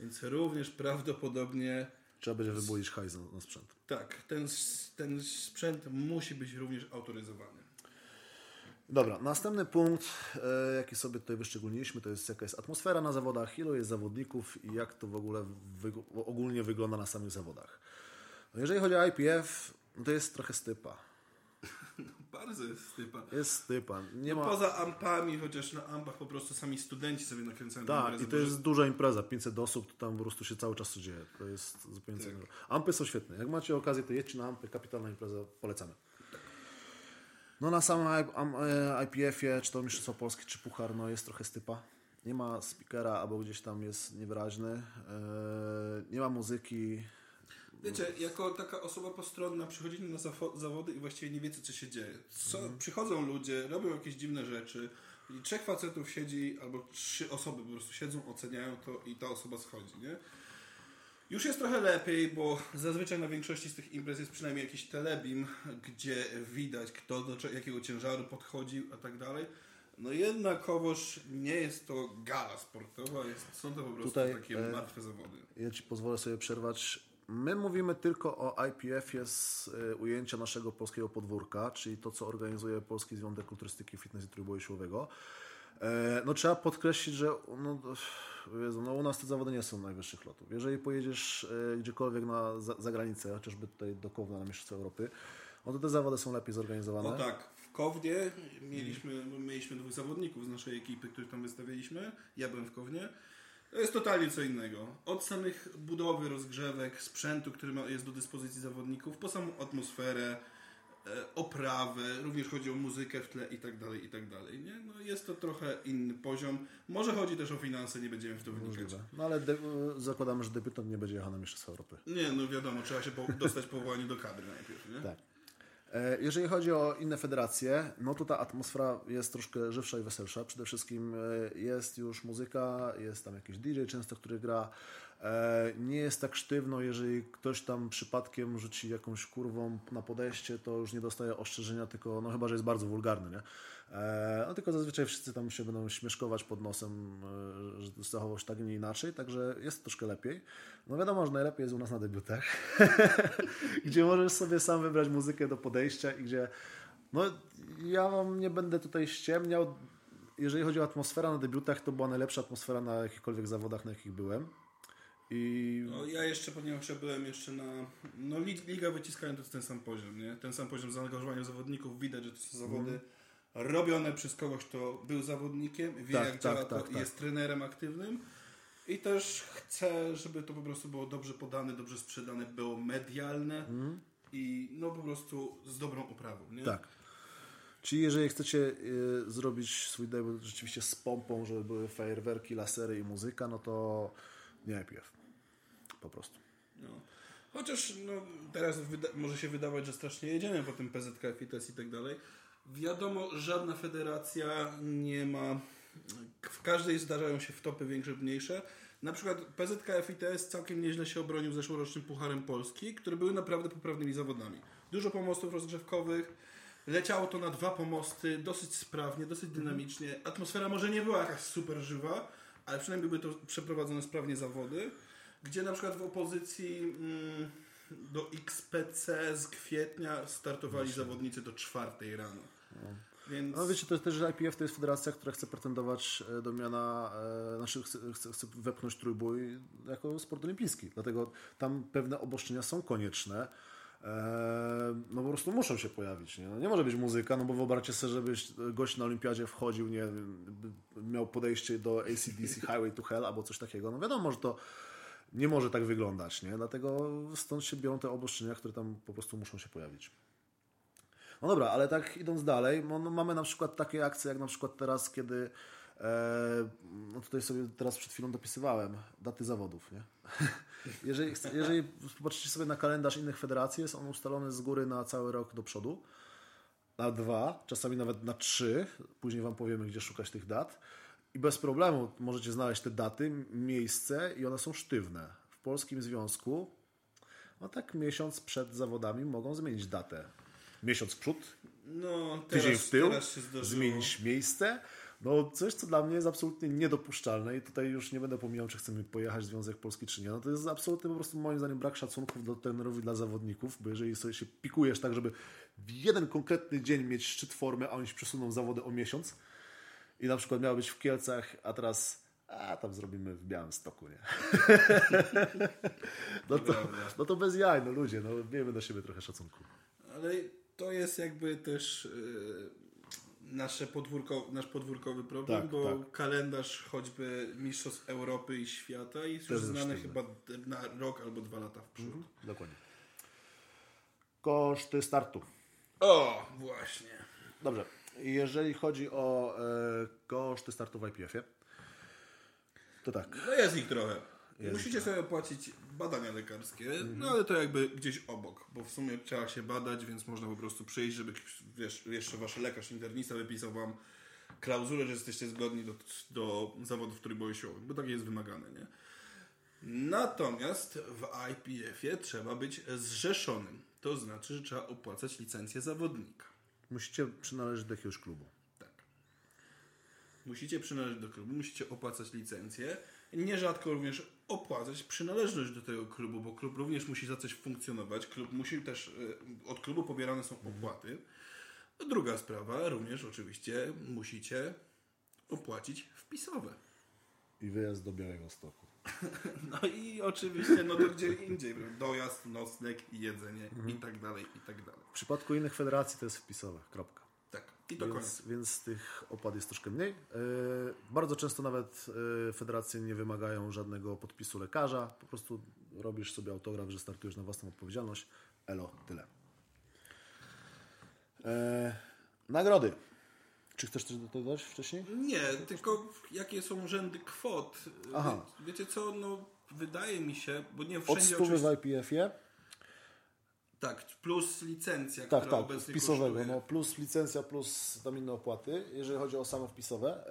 więc również prawdopodobnie Trzeba będzie wybulić hajs na, na sprzęt. tak, ten, ten sprzęt musi być również autoryzowany. Dobra, następny punkt, e, jaki sobie tutaj wyszczególniliśmy, to jest jaka jest atmosfera na zawodach, ilu jest zawodników i jak to w ogóle wyg- ogólnie wygląda na samych zawodach. No jeżeli chodzi o IPF, no to jest trochę stypa. Bardzo jest stypa. Jest stypa. Nie ma... Poza ampami, chociaż na ampach po prostu sami studenci sobie nakręcają Tak, imprezę, i to jest duża impreza, 500 osób, to tam po prostu się cały czas dzieje. To jest zupełnie Tak. innego. Ampy są świetne. Jak macie okazję, to jedźcie na ampy, kapitalna impreza, polecamy. No na samym I- am- e, IPF-ie, czy to Mistrzostwo Polskie, czy Puchar, no jest trochę stypa. Nie ma speakera, albo gdzieś tam jest niewyraźny. E, nie ma muzyki. Wiecie, jako taka osoba postronna przychodzicie na zawody i właściwie nie wiecie, co się dzieje. Co, Mhm. Przychodzą ludzie, robią jakieś dziwne rzeczy i trzech facetów siedzi, albo trzy osoby po prostu siedzą, oceniają to i ta osoba schodzi, nie? Już jest trochę lepiej, bo zazwyczaj na większości z tych imprez jest przynajmniej jakiś telebim, gdzie widać, kto do jakiego ciężaru podchodził, a tak dalej. No jednakowoż nie jest to gala sportowa, jest, są to po prostu Tutaj, takie e, martwe zawody. Ja Ci pozwolę sobie przerwać. My mówimy tylko o IPF-ie z e, ujęcia naszego polskiego podwórka, czyli to, co organizuje Polski Związek Kulturystyki, Fitness i Trójboju Siłowego. E, No trzeba podkreślić, że no, Jezu, no u nas te zawody nie są najwyższych lotów. Jeżeli pojedziesz e, gdziekolwiek na za, za chociażby tutaj do Kowna na Mistrzostwa Europy, no to te zawody są lepiej zorganizowane. No tak, w Kownie mieliśmy, mieliśmy dwóch zawodników z naszej ekipy, których tam wystawialiśmy. Ja byłem w Kownie. To jest totalnie co innego. Od samych budowy, rozgrzewek, sprzętu, który jest do dyspozycji zawodników, po samą atmosferę, e, oprawę, również chodzi o muzykę w tle i tak dalej, i tak dalej. Nie? No jest to trochę inny poziom. Może chodzi też o finanse, nie będziemy w to wnikać. Możliwe. No ale zakładamy, że debiutant nie będzie jechał na Mistrzostwa Europy. Nie, no wiadomo, trzeba się po, dostać powołanie do kadry najpierw, nie? Tak. E, Jeżeli chodzi o inne federacje, no to ta atmosfera jest troszkę żywsza i weselsza. Przede wszystkim e, jest już muzyka, jest tam jakiś DJ często, który gra. E, Nie jest tak sztywno, jeżeli ktoś tam przypadkiem rzuci jakąś kurwą na podejście, to już nie dostaje ostrzeżenia, tylko no chyba, że jest bardzo wulgarny, nie? E, No tylko zazwyczaj wszyscy tam się będą śmieszkować pod nosem, e, że zachował się tak, nie inaczej, także jest troszkę lepiej. No wiadomo, że najlepiej jest u nas na debiutach, gdzie możesz sobie sam wybrać muzykę do podejścia i gdzie, no ja wam nie będę tutaj ściemniał, jeżeli chodzi o atmosferę na debiutach, to była najlepsza atmosfera na jakichkolwiek zawodach, na jakich byłem. I No, ja jeszcze, ponieważ ja byłem jeszcze na. No, lig- liga wyciskają to jest ten sam poziom, nie? Ten sam poziom zaangażowania zawodników. Widać, że to są zawody robione przez kogoś, kto był zawodnikiem, wie Tak, jak tak, działa to tak, i tak. jest trenerem aktywnym. I też chcę, żeby to po prostu było dobrze podane, dobrze sprzedane, było medialne i no po prostu z dobrą oprawą, nie? tak. Czyli jeżeli chcecie y, zrobić swój debiut rzeczywiście z pompą, żeby były fajerwerki, lasery i muzyka, no to nie IPF. Po prostu. No. Chociaż no, teraz może się wydawać, że strasznie jedziemy po tym PZK, FITES i tak dalej. Wiadomo, żadna federacja nie ma. W każdej zdarzają się wtopy większe mniejsze. Na przykład PZK FITS całkiem nieźle się obronił zeszłorocznym Pucharem Polski, które były naprawdę poprawnymi zawodami. Dużo pomostów rozgrzewkowych, leciało to na dwa pomosty, dosyć sprawnie, dosyć dynamicznie. Atmosfera może nie była jakaś super żywa, ale przynajmniej były to przeprowadzone sprawnie zawody, gdzie na przykład w opozycji mm, do XPC z kwietnia startowali zawodnicy do czwartej rano. Więc No wiecie, to jest też, że IPF to jest federacja, która chce pretendować e, do miana, e, znaczy chce, chce, wepchnąć trójbój jako sport olimpijski. Dlatego tam pewne obostrzenia są konieczne. E, no po prostu muszą się pojawić. Nie, no, nie może być muzyka, no bo wyobraźcie sobie, żebyś gość na olimpiadzie wchodził, nie miał podejście do ACDC Highway to Hell albo coś takiego. No wiadomo, że to nie może tak wyglądać, nie? Dlatego stąd się biorą te obostrzenia, które tam po prostu muszą się pojawić. No dobra, ale tak idąc dalej, no, no mamy na przykład takie akcje, jak na przykład teraz, kiedy e, no tutaj sobie teraz przed chwilą dopisywałem daty zawodów, nie? jeżeli, jeżeli popatrzycie sobie na kalendarz innych federacji, jest on ustalony z góry na cały rok do przodu, na dwa, czasami nawet na trzy, później Wam powiemy, gdzie szukać tych dat i bez problemu możecie znaleźć te daty, miejsce i one są sztywne. W Polskim Związku no tak miesiąc przed zawodami mogą zmienić datę. Miesiąc w przód, no, tydzień teraz, w tył, zmienić miejsce. No coś, co dla mnie jest absolutnie niedopuszczalne i tutaj już nie będę pomijał, czy chcemy pojechać w Związek Polski, czy nie. No to jest absolutny po prostu moim zdaniem brak szacunku do trenerów i dla zawodników, bo jeżeli sobie się pikujesz tak, żeby w jeden konkretny dzień mieć szczyt formy, a oni się przesuną zawody o miesiąc i na przykład miało być w Kielcach, a teraz A tam zrobimy w białym stoku, nie? no, to, no to bez jaj, no ludzie, no miejmy do siebie trochę szacunku. Ale to jest jakby też yy, nasze podwórko, nasz podwórkowy problem, Tak, bo tak. kalendarz choćby Mistrzostw Europy i świata jest już Też już znany chyba na rok albo dwa lata w przód. Dokładnie. Koszty startu. O, właśnie. Dobrze. Jeżeli chodzi o e, koszty startu w IPF-ie, to tak. No jest ich trochę. Musicie sobie opłacić badania lekarskie, no ale to jakby gdzieś obok, bo w sumie trzeba się badać, więc można po prostu przyjść, żeby wiesz, jeszcze wasz lekarz internista wypisał wam klauzulę, że jesteście zgodni do, do zawodów trójboju siłowych, bo tak jest wymagane, nie? Natomiast w IPF-ie trzeba być zrzeszonym. To znaczy, że trzeba opłacać licencję zawodnika. Musicie przynależeć do jakiegoś klubu. Tak. Musicie przynależeć do klubu, musicie opłacać licencję. Nierzadko również opłacać przynależność do tego klubu, bo klub również musi za coś funkcjonować. Klub musi też, e, od klubu pobierane są opłaty. Druga sprawa, również oczywiście musicie opłacić wpisowe. I wyjazd do Białego Stoku. No i oczywiście, no to gdzie indziej. Dojazd, nocleg jedzenie i tak dalej, i tak dalej. W przypadku innych federacji to jest wpisowe. Kropka. I. Więc, więc tych opłat jest troszkę mniej. Yy, bardzo często nawet yy, federacje nie wymagają żadnego podpisu lekarza. Po prostu robisz sobie autograf, że startujesz na własną odpowiedzialność. Elo, tyle. Yy, nagrody. Czy chcesz coś dodać wcześniej? Nie, tylko jakie są rzędy kwot. Aha. Wie, wiecie co, no wydaje mi się, bo nie Od wszędzie stówy oczywiście... w IPF-ie. Tak, plus licencja, Tak, która tak, wpisowego. kosztuje. No, plus licencja, plus tam inne opłaty. Jeżeli chodzi o same wpisowe.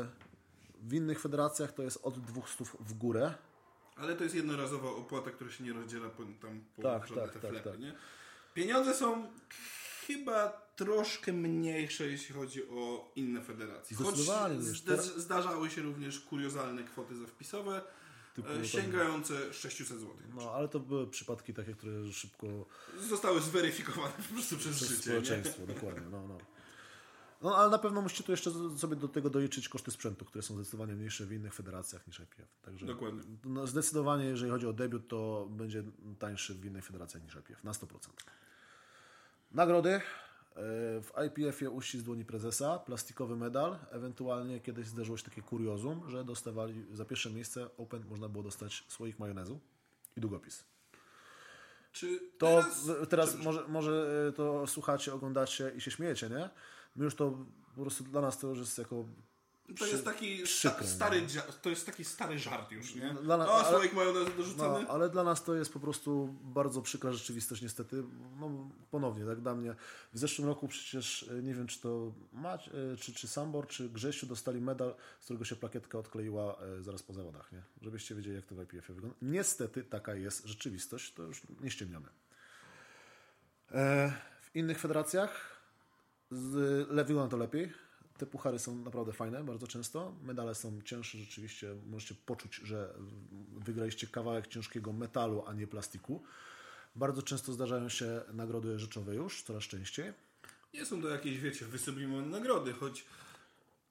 Yy, w innych federacjach to jest od 200 w górę. Ale to jest jednorazowa opłata, która się nie rozdziela po, tam po Tak, tak, tak, flepy, tak. nie? Pieniądze są chyba troszkę mniejsze, jeśli chodzi o inne federacje. Choć zde- zdarzały się również kuriozalne kwoty za wpisowe, Typu e, tam- sięgające 600 zł. No, ale to były przypadki takie, które szybko Zostały zweryfikowane po prostu przez, przez życie. Nie? społeczeństwo, dokładnie. No, no. no, ale na pewno musicie tu jeszcze sobie do tego doliczyć koszty sprzętu, które są zdecydowanie mniejsze w innych federacjach niż IPF. Także Dokładnie. no, zdecydowanie, jeżeli chodzi o debiut, to będzie tańszy w innych federacjach niż IPF, na 100%. Nagrody. E, W IPF-ie uścisk dłoni prezesa, plastikowy medal, ewentualnie kiedyś zdarzyło się takie kuriozum, że dostawali za pierwsze miejsce Open można było dostać słoik majonezu i długopis. Czy To teraz, teraz, teraz może, może e, to słuchacie, oglądacie i się śmiejecie, nie? My już to po prostu dla nas to już jest jako. To jest taki przykre, sta, stary, dzia- to jest taki stary żart już, nie? Dla na- o, słoik majonezu No, dorzucony. ale dla nas to jest po prostu bardzo przykra rzeczywistość, niestety. No, ponownie, tak dla mnie. W zeszłym roku przecież e, nie wiem, czy to Mać, e, czy, czy Sambor, czy Grzesiu dostali medal, z którego się plakietka odkleiła e, zaraz po zawodach, nie? Żebyście wiedzieli, jak to w IPF-ie wygląda. Niestety taka jest rzeczywistość, to już nie ściemniamy. E, w innych federacjach z, wygląda to lepiej. Te puchary są naprawdę fajne, bardzo często. Medale są cięższe, rzeczywiście możecie poczuć, że wygraliście kawałek ciężkiego metalu, a nie plastiku. Bardzo często zdarzają się nagrody rzeczowe już, coraz częściej. Nie są to jakieś, wiecie, wysublimowane nagrody, choć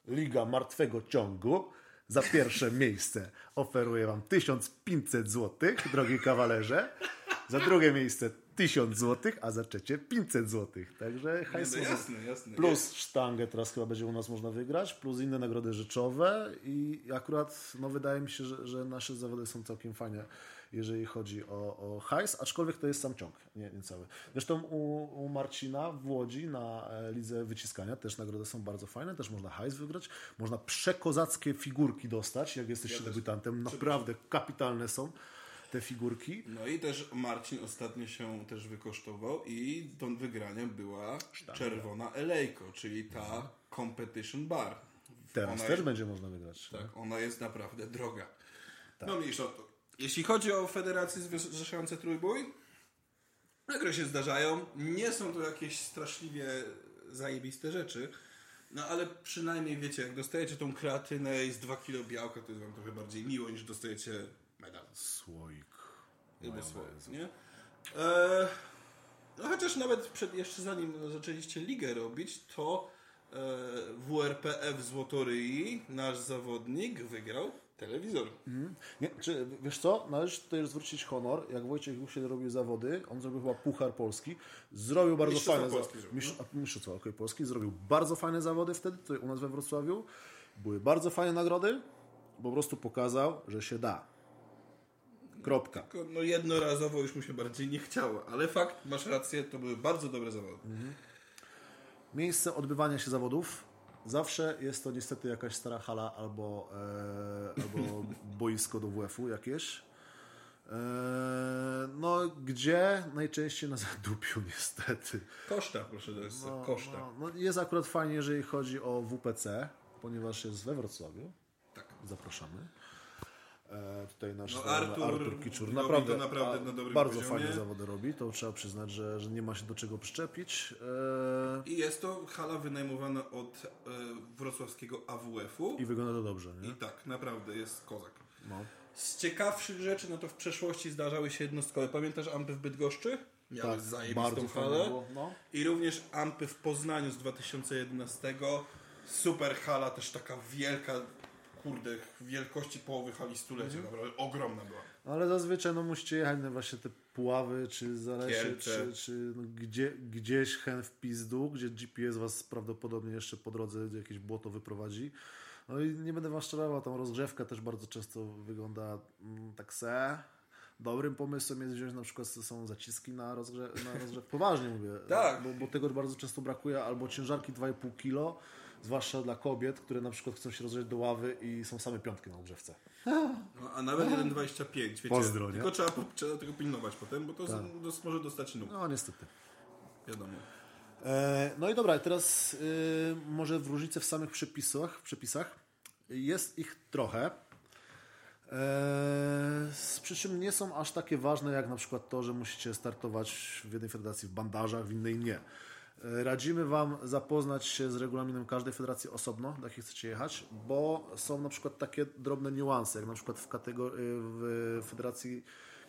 Liga Martwego Ciągu za pierwsze miejsce oferuje Wam 1500 zł, drogi kawalerze. Za drugie miejsce 1000 zł, a za trzecie 500 zł. Także hajs no jasne, jasne. Plus sztangę teraz chyba będzie u nas można wygrać, plus inne nagrody rzeczowe i akurat no, wydaje mi się, że, że nasze zawody są całkiem fajne, jeżeli chodzi o, o hajs, aczkolwiek to jest sam ciąg, nie, nie cały. Zresztą u, u Marcina w Łodzi na e, lidze wyciskania też nagrody są bardzo fajne, też można hajs wygrać, można przekozackie figurki dostać, jak jesteście Ja debiutantem, naprawdę kapitalne są te figurki. No i też Marcin ostatnio się też wykosztował i tą wygraniem była czerwona Elejko, czyli ta competition bar. Teraz Ona też jest, będzie można wygrać. tak, ona jest naprawdę droga. No mniejsza o to. Jeśli chodzi o federacje zrzeszające trójbój, nagle się zdarzają. Nie są to jakieś straszliwie zajebiste rzeczy. No ale przynajmniej wiecie, jak dostajecie tą kreatynę i z 2 kg białka, to jest wam trochę bardziej miło niż dostajecie medal. Słoik. Albo słowo, nie? E, no chociaż nawet przed, jeszcze zanim zaczęliście ligę robić, to e, WRPF Złotoryi, nasz zawodnik, wygrał telewizor. Nie, czy, wiesz co, należy tutaj zwrócić honor, jak Wojciech Gusiel robił zawody, on zrobił chyba Puchar Polski, zrobił bardzo fajne Polski zawody. zrobił, Mistrz, Mistrzostwa okay, Polski zrobił bardzo fajne zawody wtedy, tutaj u nas we Wrocławiu. Były bardzo fajne nagrody, po prostu pokazał, że się da. Kropka. Tylko, No jednorazowo już mu się bardziej nie chciało, ale fakt, masz rację, to były bardzo dobre zawody. Miejsce odbywania się zawodów. Zawsze jest to niestety jakaś stara hala albo, e, albo boisko do WF-u jakieś. E, no, gdzie najczęściej na zadupiu niestety. Koszta, proszę, to jest koszta. No, no, jest akurat fajnie, jeżeli chodzi o WPC, ponieważ jest we Wrocławiu. Tak. Zapraszamy. E, tutaj nasz No, Artur Artur Kiczur naprawdę, naprawdę na bardzo poziomie. fajne zawody robi. To trzeba przyznać, że, że nie ma się do czego przyczepić. E, I jest to hala wynajmowana od e, wrocławskiego AWF-u. I wygląda to dobrze, nie? I tak, naprawdę jest kozak. No. Z ciekawszych rzeczy, no to w przeszłości zdarzały się jednostkowe. Pamiętasz Ampy w Bydgoszczy? Miały Tak, zajebistą halę. było, no. I również Ampy w Poznaniu z 2011. Super hala, też taka wielka, kurde, wielkości połowy hali stulecia. Mhm. Naprawdę ogromna była. Ale zazwyczaj no, musicie jechać na właśnie te Puławy, czy Zalesie, czy, czy no, gdzie, gdzieś hen w pizdu, gdzie GPS was prawdopodobnie jeszcze po drodze jakieś błoto wyprowadzi. No i nie będę was czarował, tam rozgrzewka też bardzo często wygląda mm, tak se. Dobrym pomysłem jest wziąć na przykład są zaciski na, rozgrze na rozgrzewkę. Poważnie mówię. Tak. Bo, bo tego bardzo często brakuje, albo ciężarki 2,5 kilo, zwłaszcza dla kobiet, które na przykład chcą się rozgrzeć do ławy i są same piątki na rozgrzewce. No, a nawet 1,25, wiecie. Pozdro, nie? Tylko trzeba, trzeba tego pilnować potem, bo to z, dos- może dostać nóg. No niestety. Wiadomo. E, No i dobra, teraz y, może w różnicy w samych przepisach, przepisach. Jest ich trochę. E, z przy czym nie są aż takie ważne jak na przykład to, że musicie startować w jednej federacji w bandażach, w innej nie. Radzimy Wam zapoznać się z regulaminem każdej federacji osobno, do jakiej chcecie jechać, bo są na przykład takie drobne niuanse, jak na przykład w, kategor- w federacji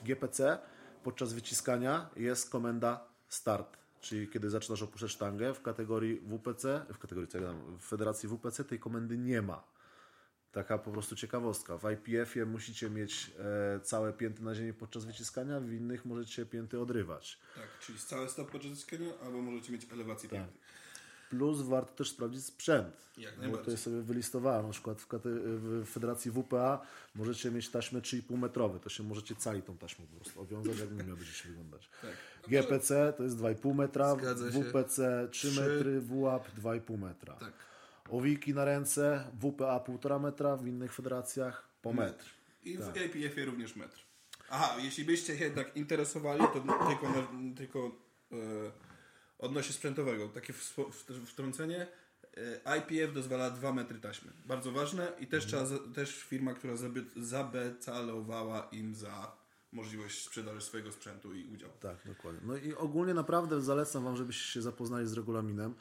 GPC podczas wyciskania jest komenda start, czyli kiedy zaczynasz opuszczać sztangę w kategorii WPC, w kategorii co w federacji WPC tej komendy nie ma. Taka po prostu ciekawostka. W IPF-ie musicie mieć e, całe pięty na ziemi podczas wyciskania, w innych możecie pięty odrywać. Tak, czyli cały stop podczas zyskania, albo możecie mieć elewację Tak. pięty. Plus warto też sprawdzić sprzęt. Jak Bo najbardziej. tutaj sobie wylistowałem, na przykład w, w federacji WPA możecie mieć taśmę 3,5 metrowe, to się możecie cali tą taśmą po prostu owiązać, jak nie miał będzie wyglądać. Tak. GPC to jest 2,5 metra, Zgadza się. WPC 3 Trzy. metry, WAP 2,5 metra. Tak. Owiki na ręce, WPA 1,5 metra, w innych federacjach po metr. I Tak. w APF-ie również metr. Aha, jeśli byście się jednak interesowali, to tylko, na, tylko e, odnośnie sprzętowego, takie wspo- w- wtrącenie. E, IPF dozwala 2 metry taśmy. Bardzo ważne i też, trzeba, też firma, która zabecalowała im za możliwość sprzedaży swojego sprzętu i udziału. Tak, dokładnie. No i ogólnie naprawdę zalecam Wam, żebyście się zapoznali z regulaminem,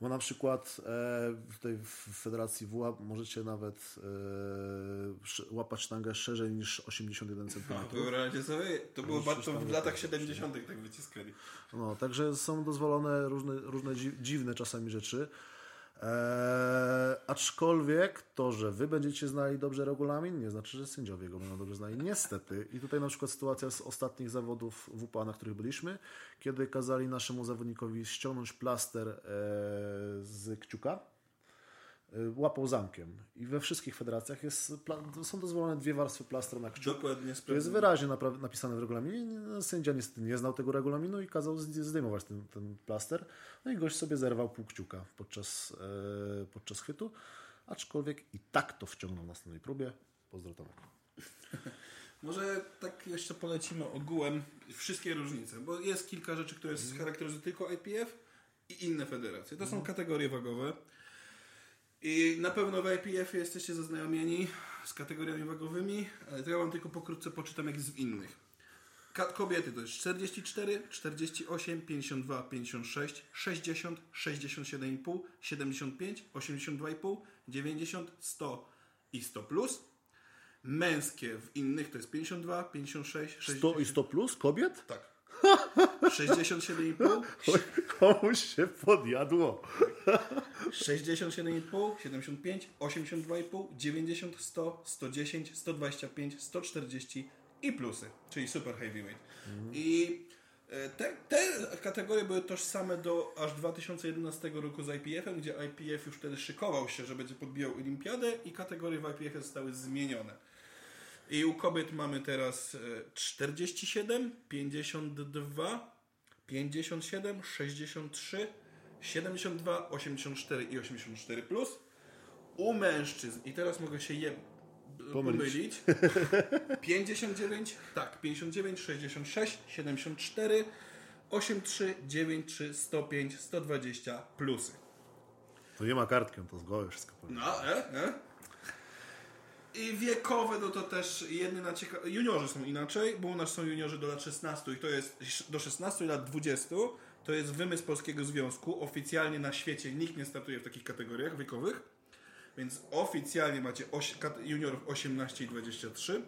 bo na przykład e, tutaj w Federacji WA możecie nawet e, łapać sztangę szerzej niż 81 cm. Wyobraźcie sobie, to było bardzo w latach jest 70. tak wyciskali. No, także są dozwolone różne, różne dzi- dziwne czasami rzeczy. Eee, aczkolwiek to, że wy będziecie znali dobrze regulamin, nie znaczy, że sędziowie go będą dobrze znali. Niestety. I tutaj na przykład sytuacja z ostatnich zawodów WPA, na których byliśmy, kiedy kazali naszemu zawodnikowi ściągnąć plaster e, z kciuka, e, łapał zamkiem. I we wszystkich federacjach jest, są dozwolone dwie warstwy plastra na kciuk. Dokładnie To jest wyraźnie napisane w regulaminie. No, Sędzia niestety nie znał tego regulaminu i kazał zdejmować ten, ten plaster. No i gość sobie zerwał pół kciuka podczas, e, podczas chwytu, aczkolwiek i tak to wciągnął na następnej próbie. Pozdro Tomek. Może tak jeszcze polecimy ogółem wszystkie różnice, bo jest kilka rzeczy, które Mhm. charakteryzują tylko IPF i inne federacje. To są kategorie wagowe. I na pewno w IPF jesteście zaznajomieni z kategoriami wagowymi, ale to ja wam tylko pokrótce poczytam jak jest w innych. Kobiety to jest 44, 48, 52, 56, 60, 67,5, 75, 82,5, 90, 100 i 100 plus. Męskie w innych to jest 52, 56, 60. 100 i 100 plus kobiet? Tak. 67,5, Komuś się podjadło. 67,5, 75, 82,5, 90, 100, 110, 125, 140 i plusy, czyli super heavyweight. I e, te, te kategorie były tożsame do aż 2011 roku z IPF-em, gdzie IPF już wtedy szykował się, że będzie podbijał olimpiadę i kategorie w IPF zostały zmienione. I u kobiet mamy teraz e, 47, 52, 57, 63, 72, 84 i 84 plus. U mężczyzn, i teraz mogę się je Pomylić. pomylić, 59, tak, 59, 66, 74, 83, 93, 105, 120 plusy. To nie ma kartki, on to z głowy wszystko powie. No, e, e. I wiekowe, no to też jedyna ciekawa... Juniorzy są inaczej, bo u nas są juniorzy do lat 16 i to jest do 16 i lat 20. To jest wymysł Polskiego Związku. Oficjalnie na świecie nikt nie startuje w takich kategoriach wiekowych. Więc oficjalnie macie juniorów 18 i 23.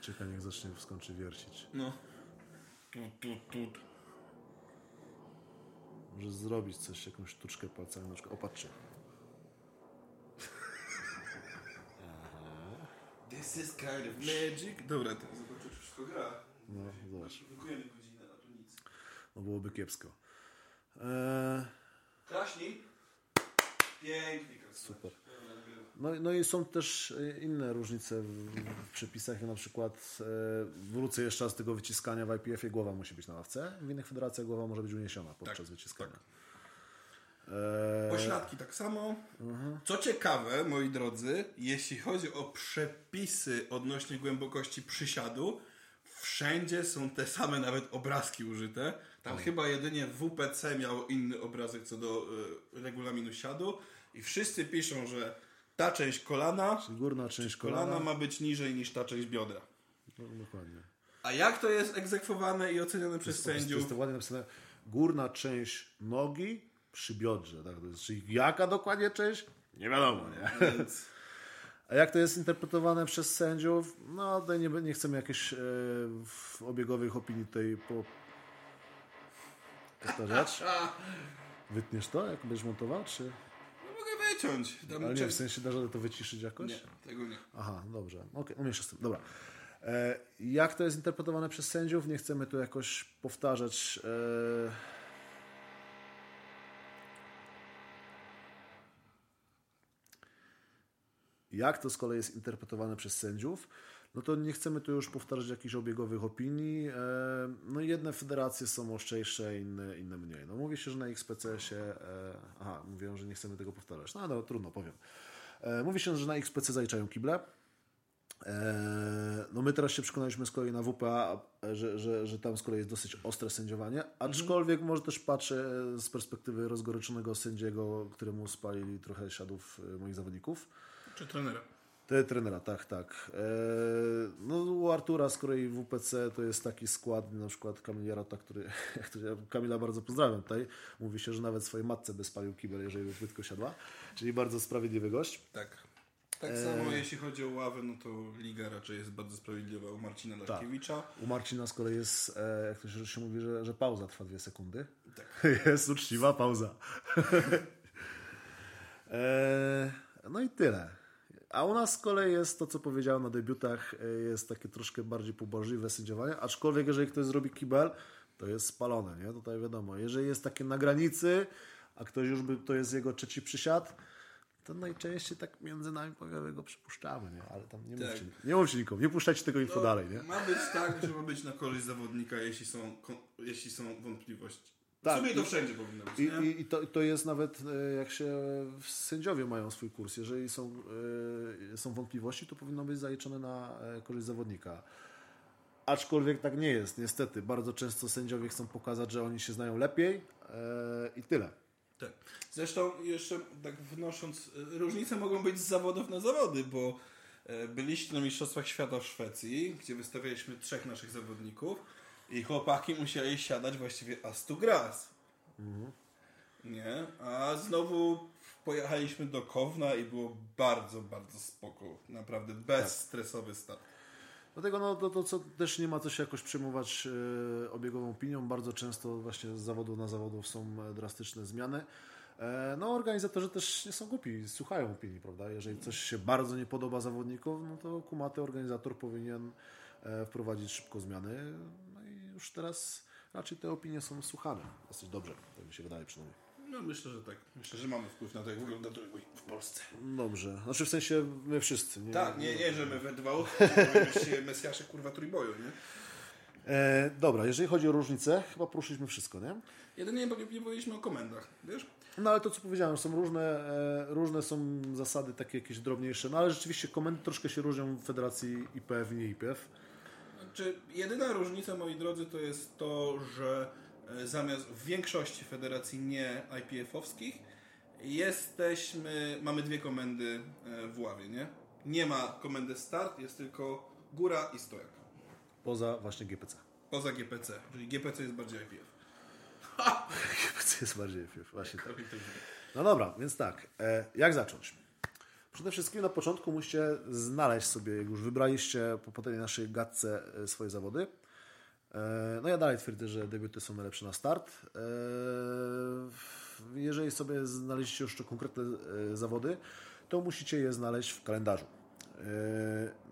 Czekaj, niech zacznie skończy wiercić. No. Tut, tut, tut. Może zrobić coś, jakąś sztuczkę palcami, na przykład opatrzcie. This is kind of magic. Dobra, to zobaczę, czy wszystko gra. No, zobacz. Blokujemy godzinę, a tu nic. No byłoby kiepsko. Eee, Klaśnij. Pięknie. Super. No, no i są też e, inne różnice w, w przepisach. Na przykład e, wrócę jeszcze raz z tego wyciskania w IPF-ie. Głowa musi być na ławce. W innych federacjach głowa może być uniesiona podczas Tak, wyciskania. tak. Eee, Pośladki tak samo. Co ciekawe, moi drodzy, jeśli chodzi o przepisy odnośnie głębokości przysiadu, wszędzie są te same nawet obrazki użyte. Tam chyba jedynie WPC miał inny obrazek co do y, regulaminu siadu i wszyscy piszą, że ta część kolana, Górna część kolana kolana. ma być niżej niż ta część biodra. No, dokładnie. A jak to jest egzekwowane i ocenione przez To jest, to sędziów? jest to ładnie napisane. Górna część nogi przy biodrze. Tak? Czyli jaka dokładnie część? Nie wiadomo, nie? Więc A jak to jest interpretowane przez sędziów? No, tutaj nie, nie chcemy jakichś e, w- obiegowych opinii tutaj po... powtarzać. Wytniesz to, jak będziesz montował, czy... no mogę wyciąć. Tam Ale nie, w sensie da radę to wyciszyć jakoś? nie, tego nie. Aha, dobrze. Okej, okay, z tym. Dobra. E, jak to jest interpretowane przez sędziów? Nie chcemy tu jakoś powtarzać. E... Jak to z kolei jest interpretowane przez sędziów? No to nie chcemy tu już powtarzać jakichś obiegowych opinii. E, no jedne federacje są ostrzejsze, inne, inne mniej. No mówi się, że na XPC-sie... E... Aha, mówią, że nie chcemy tego powtarzać. No, no trudno, powiem. E, Mówi się, że na XPC zaliczają kible. E, No my teraz się przekonaliśmy z kolei na WPA, że, że, że tam z kolei jest dosyć ostre sędziowanie, aczkolwiek może też patrzę z perspektywy rozgoryczonego sędziego, któremu spalili trochę siadów moich zawodników. Czy trenera? Te trenera, tak, tak. E, No u Artura z kolei w WPC to jest taki skład, na przykład Kamil Jarota, który, ja Kamila bardzo pozdrawiam tutaj, mówi się, że nawet swojej matce by spalił kibel, jeżeli by płytko siadła, czyli bardzo sprawiedliwy gość. Tak. Tak samo jeśli chodzi o ławę, no to liga raczej jest bardzo sprawiedliwa u Marcina Larkiewicza. U Marcina z kolei jest, e, jak to się, się mówi, że, że pauza trwa dwie sekundy. Tak. Jest uczciwa pauza. e, no i tyle. A u nas z kolei jest to, co powiedziałem na debiutach, e, jest takie troszkę bardziej pobożliwe sędziowanie, aczkolwiek jeżeli ktoś zrobi kibel, to jest spalone, nie? Tutaj wiadomo, jeżeli jest takie na granicy, a ktoś już by, to jest jego trzeci przysiad, to najczęściej tak między nami powiemy go przypuszczamy, nie? Ale tam nie Tak. mówcie, nie mówcie nikomu, nie puszczajcie tego info To dalej, nie? Ma być tak, że ma być na korzyść zawodnika, jeśli są, jeśli są wątpliwości. Tak. W sumie to wszędzie powinno być, I, i, i to, to jest nawet e, jak się sędziowie mają swój kurs. Jeżeli są, e, są wątpliwości, to powinno być zaliczone na e, korzyść zawodnika. Aczkolwiek tak nie jest, niestety. Bardzo często sędziowie chcą pokazać, że oni się znają lepiej e, i tyle. Tak. Zresztą jeszcze tak wnosząc, e, różnice mogą być z zawodów na zawody, bo e, byliście na Mistrzostwach Świata w Szwecji, gdzie wystawialiśmy trzech naszych zawodników i chłopaki musieli siadać właściwie astu gras. Nie? A znowu pojechaliśmy do Kowna i było bardzo, bardzo spoko. Naprawdę bezstresowy start. Dlatego no, to, to co, też nie ma co się jakoś przejmować e, obiegową opinią. Bardzo często właśnie z zawodu na zawodów są e, drastyczne zmiany. E, no organizatorzy też nie są głupi, słuchają opinii, prawda? Jeżeli coś się bardzo nie podoba zawodnikom, no to kumaty organizator powinien wprowadzić szybko zmiany. Już teraz raczej te opinie są słuchane. Dosyć dobrze, tak mi się wydaje przynajmniej. No myślę, że tak. Myślę, że mamy wpływ na to, jak wygląda trójbój w Polsce. Dobrze. Znaczy w sensie my wszyscy. Nie, Tak, nie, nie, że my we dwa się mesjasze kurwa trójboju, nie? E, dobra, jeżeli chodzi o różnice, chyba poruszyliśmy wszystko, nie? Jedynie nie, nie powiedzieliśmy o komendach, wiesz? No ale to co powiedziałem, są różne, e, różne są zasady takie jakieś drobniejsze, no ale rzeczywiście komendy troszkę się różnią w federacji IPF i nie IPF. Znaczy, jedyna różnica, moi drodzy, to jest to, że e, zamiast w większości federacji nie IPF-owskich jesteśmy, mamy dwie komendy e, w ławie, nie? Nie ma komendy start, jest tylko góra i stojak. Poza właśnie GPC. Poza GPC, czyli GPC jest bardziej IPF. GPC jest bardziej IPF, właśnie tak. No dobra, więc tak, e, jak zacząć? Przede wszystkim na początku musicie znaleźć sobie, jak już wybraliście po, tej naszej gadce e, swoje zawody. E, no ja dalej twierdzę, że debiuty są najlepsze na start. E, jeżeli sobie znaleźliście jeszcze konkretne zawody, to musicie je znaleźć w kalendarzu.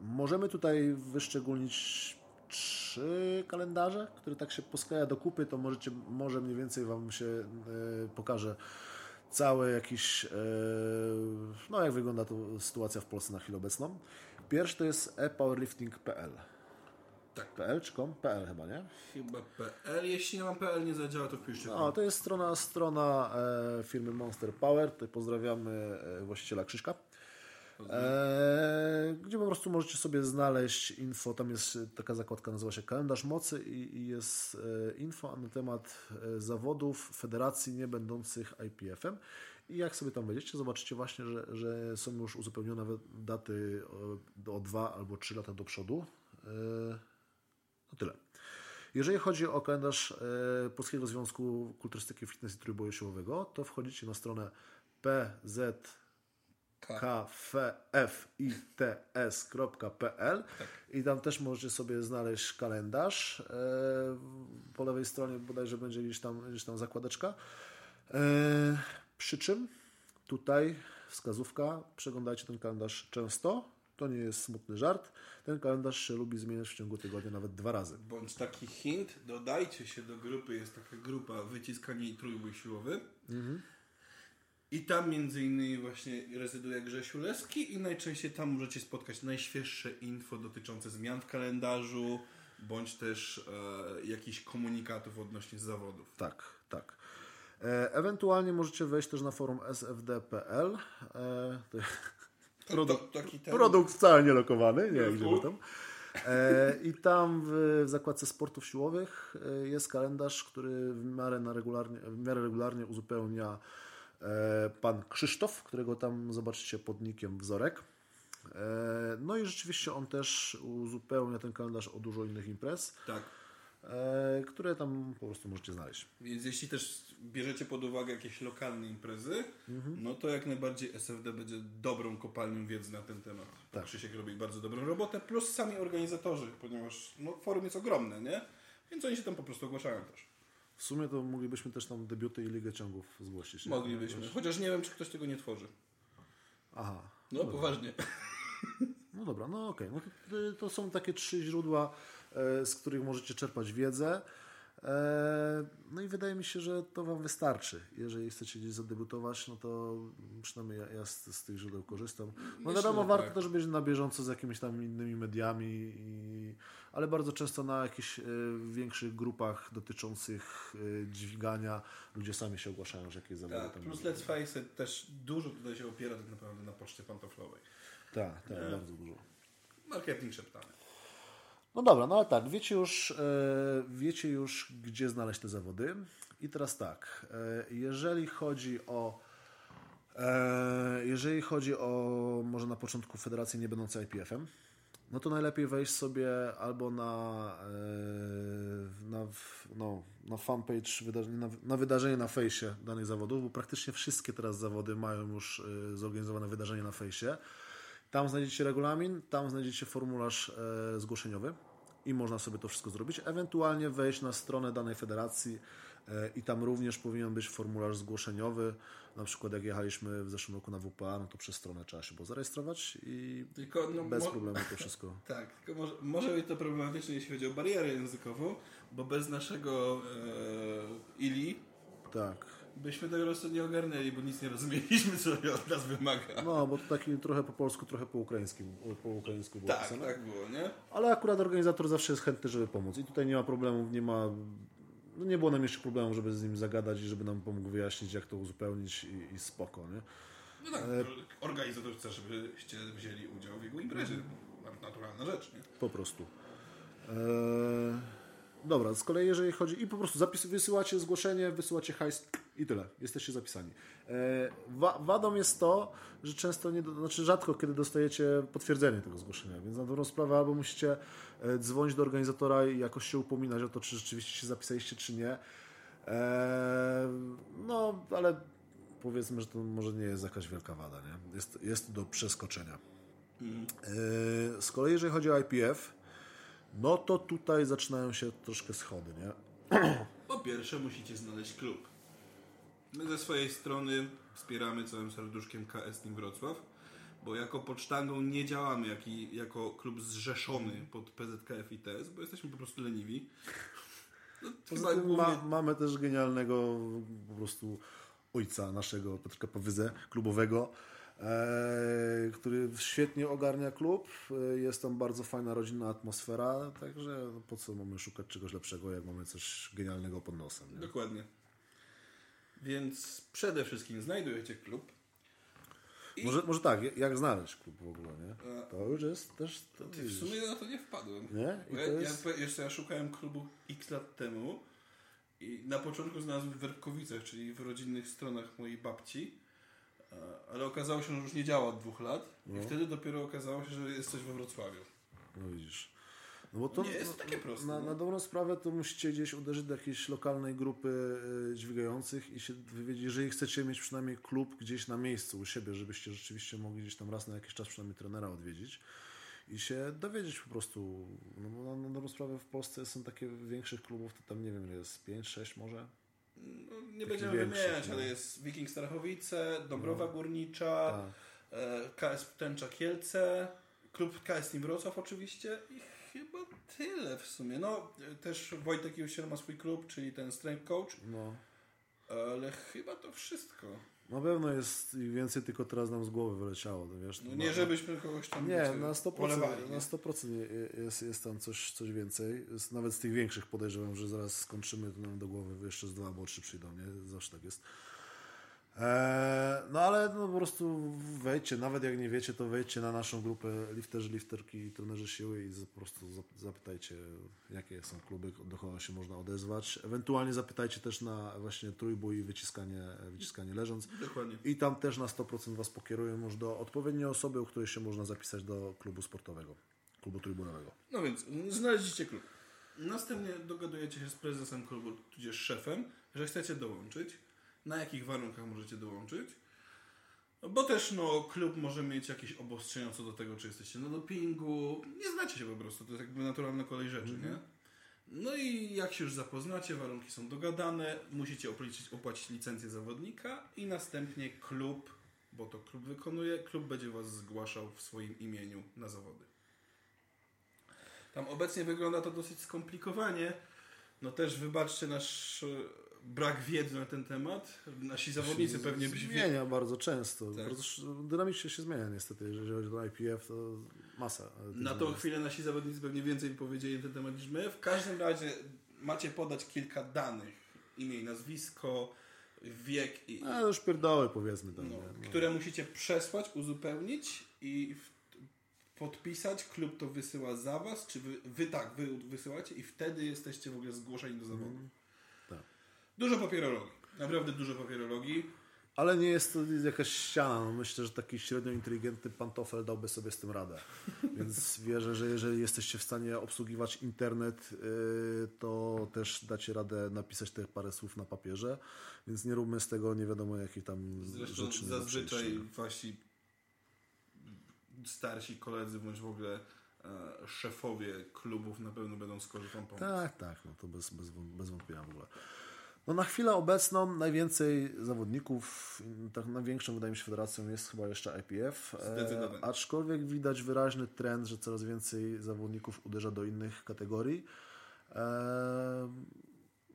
Możemy tutaj wyszczególnić trzy kalendarze, które tak się poskleja do kupy, to możecie, może mniej więcej Wam się pokaże cały jakiś, e, no jak wygląda to sytuacja w Polsce na chwilę obecną. Pierwszy to jest epowerlifting.pl. Tak. PL czy com? PL chyba, nie? Chyba PL. Jeśli nie mam PL nie zadziała, to wpiszcie. No, to jest strona, strona e, firmy Monster Power. Tutaj pozdrawiamy e, właściciela Krzyśka. E, gdzie po prostu możecie sobie znaleźć info. Tam jest taka zakładka, nazywa się Kalendarz Mocy i, i jest e, info na temat e, zawodów federacji nie będących IPF-em. I jak sobie tam wejdziecie, zobaczycie właśnie, że, że są już uzupełnione daty o, dwa albo trzy lata do przodu. E, no tyle. Jeżeli chodzi o kalendarz e, Polskiego Związku Kulturystyki, Fitness i Trójboju Siłowego, to wchodzicie na stronę pzkfifits.pl i tam też możecie sobie znaleźć kalendarz. E, po lewej stronie bodajże będzie gdzieś tam, gdzieś tam zakładeczka. E, przy czym tutaj wskazówka, przeglądajcie ten kalendarz często. To nie jest smutny żart. Ten kalendarz się lubi zmieniać w ciągu tygodnia nawet dwa razy. Bądź taki hint, dodajcie się do grupy, jest taka grupa wyciskanie i trójbój siłowy. I tam między innymi właśnie rezyduje Grzesiu Leski i najczęściej tam możecie spotkać najświeższe info dotyczące zmian w kalendarzu, bądź też e, jakichś komunikatów odnośnie zawodów. Tak, tak. E, ewentualnie możecie wejść też na forum sfd.pl. E, to produkt, taki ten- produkt wcale nie lokowany, nie wiem gdzie tam. E, I tam w, w zakładce sportów siłowych e, jest kalendarz, który w miarę, na regularnie, w miarę regularnie uzupełnia pan Krzysztof, którego tam zobaczycie pod nikiem wzorek. E, no i rzeczywiście on też uzupełnia ten kalendarz o dużo innych imprez, Tak. e, które tam po prostu możecie znaleźć. Więc jeśli też bierzecie pod uwagę jakieś lokalne imprezy, Mhm. no to jak najbardziej SFD będzie dobrą kopalnią wiedzy na ten temat. Tak. Krzysiek robi bardzo dobrą robotę, plus sami organizatorzy, ponieważ no, forum jest ogromne, nie? Więc oni się tam po prostu ogłaszają też. W sumie to moglibyśmy też tam debiuty i ligę ciągów zgłosić. nie? Moglibyśmy. Chociaż nie wiem, czy ktoś tego nie tworzy. Aha. No, poważnie. No dobra, no okej. No to, to są takie trzy źródła, e, z których możecie czerpać wiedzę. E, No i wydaje mi się, że to Wam wystarczy. Jeżeli chcecie gdzieś zadebiutować, no to przynajmniej ja, ja z, z tych źródeł korzystam. No wiadomo, warto tak. też być na bieżąco z jakimiś tam innymi mediami, i, ale bardzo często na jakichś e, większych grupach dotyczących e, dźwigania ludzie sami się ogłaszają, że jakieś zawody Tak, tam plus let's face it, też dużo tutaj się opiera tak naprawdę na poczcie pantoflowej. Tak, tak, bardzo dużo. Marketing szeptany. No dobra, no ale tak, wiecie już, e, wiecie już, gdzie znaleźć te zawody. I teraz tak, e, jeżeli chodzi o e, jeżeli chodzi o może na początku federację nie będące IPF-em, no to najlepiej wejść sobie albo na, e, na, no, na fanpage, na, na wydarzenie na fejsie danych zawodów, bo praktycznie wszystkie teraz zawody mają już e, zorganizowane wydarzenie na fejsie. Tam znajdziecie regulamin, tam znajdziecie formularz e, zgłoszeniowy i można sobie to wszystko zrobić. Ewentualnie wejść na stronę danej federacji i tam również powinien być formularz zgłoszeniowy. Na przykład jak jechaliśmy w zeszłym roku na WPA, no to przez stronę trzeba się było zarejestrować i Tylko, no, bez problemu to wszystko. Tak, tylko może, może być to problematyczne, jeśli chodzi o barierę językową, bo bez naszego e, ILI Tak. byśmy tego prostu nie ogarnęli, bo nic nie rozumieliśmy, co od nas wymaga. No, bo to taki trochę po polsku, trochę po ukraińsku, po ukraińsku było tak, pisane. tak było, nie? Ale akurat organizator zawsze jest chętny, żeby pomóc. I tutaj nie ma problemów, nie ma. No nie było nam jeszcze problemu, żeby z nim zagadać i żeby nam pomógł wyjaśnić, jak to uzupełnić i, i spoko, nie? No tak, organizator chce, żebyście wzięli udział w jego imprezie. Naturalna rzecz, nie? Po prostu. Eee, dobra, z kolei jeżeli chodzi... I po prostu zapis, wysyłacie zgłoszenie, wysyłacie hajs i tyle. Jesteście zapisani. Eee, wa, wadą jest to, że często, nie, znaczy rzadko kiedy dostajecie potwierdzenie tego zgłoszenia, więc na dobrą sprawę albo musicie e, dzwonić do organizatora i jakoś się upominać o to, czy rzeczywiście się zapisaliście, czy nie. Eee, no, ale powiedzmy, że to może nie jest jakaś wielka wada, nie? Jest, jest do przeskoczenia. Yy, Z kolei jeżeli chodzi o IPF, no to tutaj zaczynają się troszkę schody, nie? Po pierwsze musicie znaleźć klub. My ze swojej strony wspieramy całym serduszkiem KS Team Wrocław, bo jako pod sztangą nie działamy jaki, jako klub zrzeszony pod PZKF i TS, bo jesteśmy po prostu leniwi. No, Poza tym głównie- ma, mamy też genialnego po prostu ojca naszego Piotrka Powyzę, klubowego, który świetnie ogarnia klub. E, Jest tam bardzo fajna rodzinna atmosfera, także no po co mamy szukać czegoś lepszego, jak mamy coś genialnego pod nosem. Nie? Dokładnie. Więc przede wszystkim znajdujecie klub. I Może, może tak, jak znaleźć klub w ogóle, nie? To już jest też... To Ty, w sumie na to nie wpadłem. Nie? Ja, jest- ja, jeszcze ja szukałem klubu x lat temu i na początku znalazłem w Werkowicach, czyli w rodzinnych stronach mojej babci, e, ale okazało się, że już nie działa od dwóch lat No. i wtedy dopiero okazało się, że jest coś we Wrocławiu. No widzisz. No bo to Nie jest to takie proste, Na, nie? na dobrą sprawę to musicie gdzieś uderzyć do jakiejś lokalnej grupy y, dźwigających i się wywiedzieć, jeżeli chcecie mieć przynajmniej klub gdzieś na miejscu u siebie, żebyście rzeczywiście mogli gdzieś tam raz na jakiś czas przynajmniej trenera odwiedzić i się dowiedzieć po prostu. No bo na, na dobrą sprawę w Polsce są takie większych klubów, to tam nie wiem, jest 5, 6 może. No, nie będziemy wymieniać, no. ale jest Wiking Starachowice, Dąbrowa Górnicza, Tak. e, KS Tęcza Kielce, klub KS Team Wrocław oczywiście i chyba tyle w sumie. No, też Wojtek Jusiel ma swój klub, czyli ten Strength Coach, No. ale chyba to wszystko. Na pewno jest więcej, tylko teraz nam z głowy wyleciało, to wiesz. No nie ma- żebyśmy kogoś tam Nie, na 100%, polewali, nie? na 100% je- jest, jest tam coś, coś więcej. Jest, nawet z tych większych podejrzewam, że zaraz skończymy, to nam do głowy jeszcze z dwa albo trzy przyjdą, nie? Zawsze tak jest. Eee, no ale no, po prostu wejdźcie, nawet jak nie wiecie, to wejdźcie na naszą grupę lifterzy, lifterki i trenerzy siły i po prostu zap- zapytajcie, jakie są kluby, do kogo się można odezwać. Ewentualnie zapytajcie też na właśnie trójbój i wyciskanie, wyciskanie leżąc. Dokładnie. I tam też na 100% Was pokierują już do odpowiedniej osoby, u której się można zapisać do klubu sportowego, klubu trybunowego. No więc znaleźliście klub. Następnie dogadujecie się z prezesem klubu, tudzież szefem, że chcecie dołączyć. Na jakich warunkach możecie dołączyć. Bo też no, klub może mieć jakieś obostrzenia co do tego, czy jesteście na dopingu. Nie znacie się po prostu, to jest jakby naturalna kolej rzeczy, nie? No i jak się już zapoznacie, warunki są dogadane, musicie opłacić, opłacić licencję zawodnika i następnie klub, bo to klub wykonuje, klub będzie Was zgłaszał w swoim imieniu na zawody. Tam obecnie wygląda to dosyć skomplikowanie. No też wybaczcie nasz brak wiedzy na ten temat. Nasi zawodnicy pewnie byś wie... Zmienia bardzo często. Tak. Bardzo dynamicznie się zmienia niestety. Jeżeli chodzi o IPF, to masa. Na tą zmian. chwilę nasi zawodnicy pewnie więcej powiedzieli na ten temat niż my. W każdym razie macie podać kilka danych. Imię i nazwisko, wiek i... A już pierdoły powiedzmy tam. No? No. które musicie przesłać, uzupełnić i podpisać. Klub to wysyła za was, czy wy, wy tak, wy wysyłacie i wtedy jesteście w ogóle zgłoszeni do zawodu. tak. Dużo papierologii. Naprawdę dużo papierologii. Ale nie jest to jakaś ściana. No myślę, że taki średnio inteligentny pantofel dałby sobie z tym radę. Więc wierzę, że jeżeli jesteście w stanie obsługiwać internet, yy, to też dacie radę napisać te parę słów na papierze. Więc nie róbmy z tego nie wiadomo jakiej tam Zresztą rzeczy. zazwyczaj wasi starsi koledzy, bądź w ogóle e, szefowie klubów na pewno będą skorzystać. Tak, tak, no to bez, bez, bez wątpienia w ogóle. No na chwilę obecną najwięcej zawodników, tak największą wydaje mi się federacją jest chyba jeszcze IPF. Zdecydowanie. E, aczkolwiek widać wyraźny trend, że coraz więcej zawodników uderza do innych kategorii. E,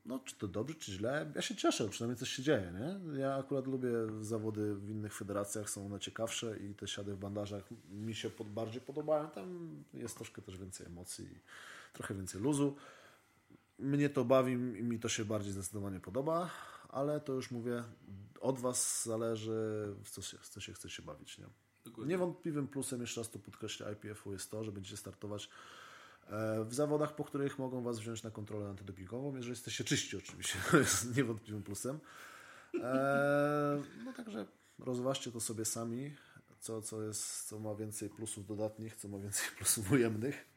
no czy to dobrze, czy źle? Ja się cieszę, przynajmniej coś się dzieje, nie? Ja akurat lubię zawody w innych federacjach, są one ciekawsze i te siady w bandażach mi się pod, bardziej podobają. Tam jest troszkę też więcej emocji, trochę więcej luzu. Mnie to bawi i mi to się bardziej zdecydowanie podoba, ale to już mówię, od Was zależy, w co się, w co się chcecie bawić. Nie? Dokładnie. Niewątpliwym plusem, jeszcze raz to podkreślę, IPF-u jest to, że będziecie startować e, w zawodach, po których mogą Was wziąć na kontrolę antydopingową, jeżeli jesteście czyści oczywiście, to jest niewątpliwym plusem. E, no także rozważcie to sobie sami, co, co, jest, co ma więcej plusów dodatnich, co ma więcej plusów ujemnych.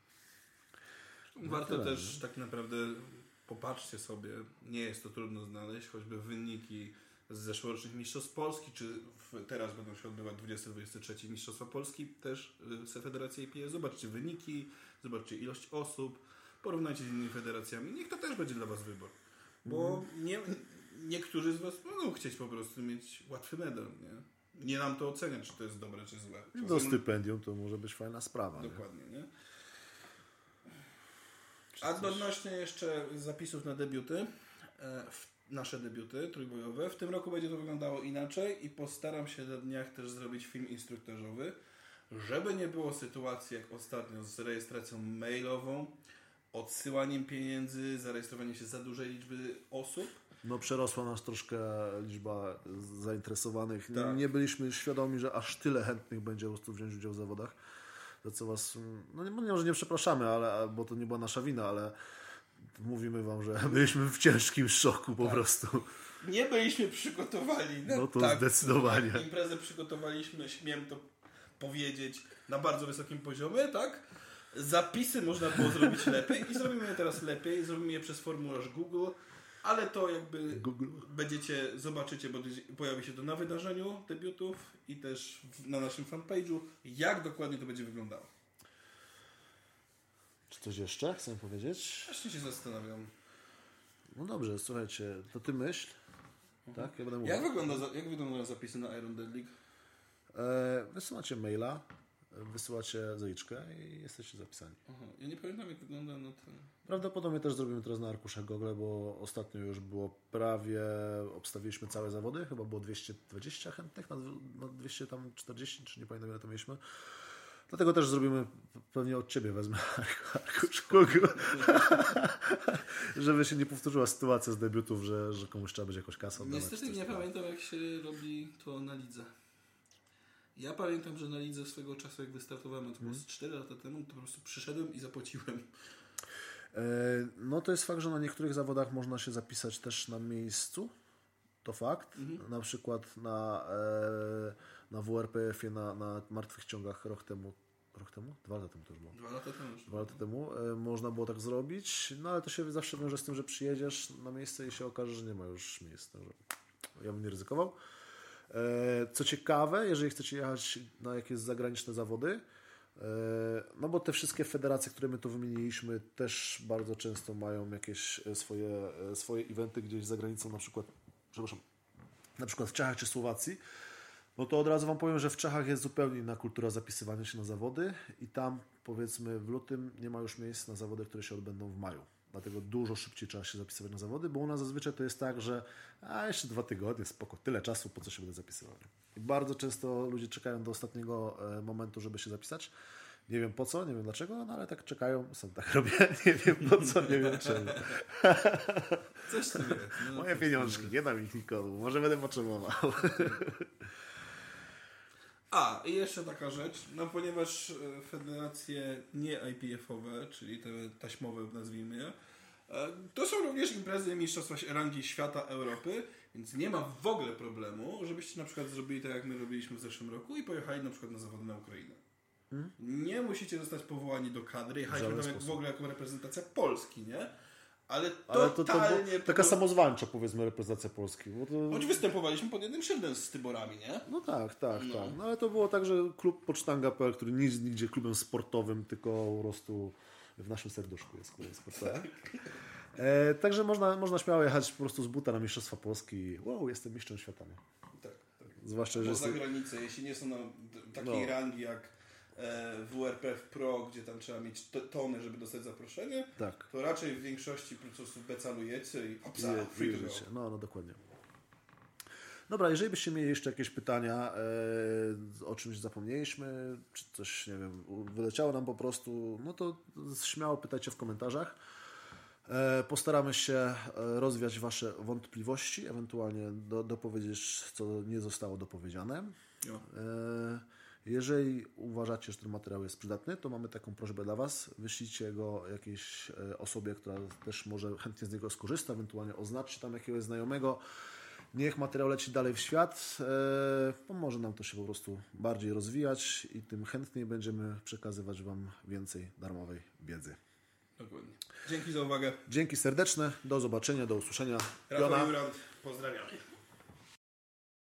Warto tyle, też tak naprawdę popatrzcie sobie, nie jest to trudno znaleźć, choćby wyniki z zeszłorocznych Mistrzostw Polski, czy w, teraz będą się odbywać 20-23 Mistrzostwa Polski też y, z Federacji IPS. Zobaczcie wyniki, zobaczcie ilość osób, porównajcie z innymi federacjami. Niech to też będzie dla Was wybór. Bo nie, niektórzy z Was mogą chcieć po prostu mieć łatwy medal, nie? Nie nam to oceniać, czy to jest dobre, czy złe. Do stypendium to może być fajna sprawa. Nie? Dokładnie, nie? A odnośnie jeszcze zapisów na debiuty, e, nasze debiuty trójbojowe, w tym roku będzie to wyglądało inaczej i postaram się na dniach też zrobić film instruktażowy, żeby nie było sytuacji jak ostatnio z rejestracją mailową, odsyłaniem pieniędzy, zarejestrowaniem się za dużej liczby osób. No przerosła nas troszkę liczba zainteresowanych. Nie, Tak. nie byliśmy świadomi, że aż tyle chętnych będzie po prostu wziąć udział w zawodach. Za co was, no nie, może nie przepraszamy, ale, bo to nie była nasza wina, ale mówimy wam, że byliśmy w ciężkim szoku po prostu. Nie byliśmy przygotowani. na No to tak zdecydowanie. Imprezę przygotowaliśmy, śmiem to powiedzieć, na bardzo wysokim poziomie, tak? Zapisy można było zrobić lepiej i zrobimy je teraz lepiej. Zrobimy je przez formularz Google, ale to jakby Google. będziecie, zobaczycie, bo pojawi się to na wydarzeniu debiutów i też na naszym fanpage'u, jak dokładnie to będzie wyglądało. Czy coś jeszcze chcę powiedzieć? Właśnie się zastanawiam. No dobrze, słuchajcie, to ty myśl. Tak? Ja będę mówił. Jak, wygląda, jak wyglądają zapisy na Iron Dead League? E, wysyłacie maila, wysyłacie zaliczkę i jesteście zapisani. Aha, ja nie pamiętam jak wygląda na ten... Prawdopodobnie też zrobimy teraz na arkuszach Google, bo ostatnio już było prawie, obstawiliśmy całe zawody, chyba było 220 chętnych na, na 240, czy nie pamiętam ile to mieliśmy. Dlatego też zrobimy, pewnie od Ciebie wezmę arkusz Google, żeby się nie powtórzyła sytuacja z debiutów, że, że komuś trzeba jakąś kasę oddawać. Niestety nie pamiętam jak się robi to na lidze. Ja pamiętam, że na lidze swego czasu jak wystartowałem, to z 4 lata temu, to po prostu przyszedłem i zapłaciłem. E, No to jest fakt, że na niektórych zawodach można się zapisać też na miejscu. To fakt. Na przykład na, e, na WRPF-ie, na, na martwych ciągach rok temu. Rok temu? Dwa lata temu to już było. Dwa lata temu. Dwa lata temu e, można było tak zrobić, no ale to się zawsze wiąże z tym, że przyjedziesz na miejsce i się okaże, że nie ma już miejsc. Także ja bym nie ryzykował. E, Co ciekawe, jeżeli chcecie jechać na jakieś zagraniczne zawody, e, no bo te wszystkie federacje, które my tu wymieniliśmy, też bardzo często mają jakieś e, swoje, swoje eventy gdzieś za granicą, na przykład, przepraszam, na przykład w Czechach czy Słowacji, no to od razu Wam powiem, że w Czechach jest zupełnie inna kultura zapisywania się na zawody i tam powiedzmy w lutym nie ma już miejsc na zawody, które się odbędą w maju. Dlatego dużo szybciej trzeba się zapisywać na zawody, bo u nas zazwyczaj to jest tak, że a jeszcze dwa tygodnie, spoko, tyle czasu, po co się będę zapisywał. I bardzo często ludzie czekają do ostatniego e, momentu, żeby się zapisać. Nie wiem po co, nie wiem dlaczego, no ale tak czekają, sam tak robię, nie wiem po co, nie wiem czemu. Coś tu jest. No, Moje pieniążki, nie dam ich nikomu, może będę potrzebował. A, i jeszcze taka rzecz, no ponieważ e, federacje nie IPF-owe, czyli te taśmowe nazwijmy je, e, to są również imprezy Mistrzostwa Rangi Świata Europy, więc nie ma w ogóle problemu, żebyście na przykład zrobili tak, jak my robiliśmy w zeszłym roku i pojechali na przykład na zawody na Ukrainę. Nie musicie zostać powołani do kadry, jechaliśmy tam jak, w ogóle jako reprezentacja Polski, nie? Ale Ale to, to taka samozwańcza powiedzmy reprezentacja Polski. Bo to, Choć występowaliśmy pod jednym szyldem z Tyborami, nie? no tak, tak, tak. No ale to było tak, że klub Pocztanga.pl, który nie jest nigdzie klubem sportowym, tylko po prostu w naszym serduszku jest klubem sportowym. E, także można, można śmiało jechać po prostu z buta na Mistrzostwa Polski wow, jestem mistrzem świata. Tak, tak. Zwłaszcza, że Poza granicę, jeśli nie są na takiej No. rangi jak WRPF Pro, gdzie tam trzeba mieć tony, żeby dostać zaproszenie, tak. to raczej w większości po prostu becalujecie i hopsa, Je- free to go. No, no dokładnie. Dobra, jeżeli byście mieli jeszcze jakieś pytania, e, o czymś zapomnieliśmy, czy coś, nie wiem, wyleciało nam po prostu, no to śmiało pytajcie w komentarzach. E, postaramy się e, rozwiać Wasze wątpliwości, ewentualnie do, dopowiedzieć, co nie zostało dopowiedziane. Jo. E, Jeżeli uważacie, że ten materiał jest przydatny, to mamy taką prośbę dla Was. Wyślijcie go jakiejś e, osobie, która też może chętnie z niego skorzysta, ewentualnie oznaczcie tam jakiegoś znajomego. Niech materiał leci dalej w świat. E, Pomoże nam to się po prostu bardziej rozwijać i tym chętniej będziemy przekazywać Wam więcej darmowej wiedzy. Dokładnie. Dzięki za uwagę. Dzięki serdeczne, do zobaczenia, do usłyszenia. Rafał Jona. Jurand, pozdrawiamy.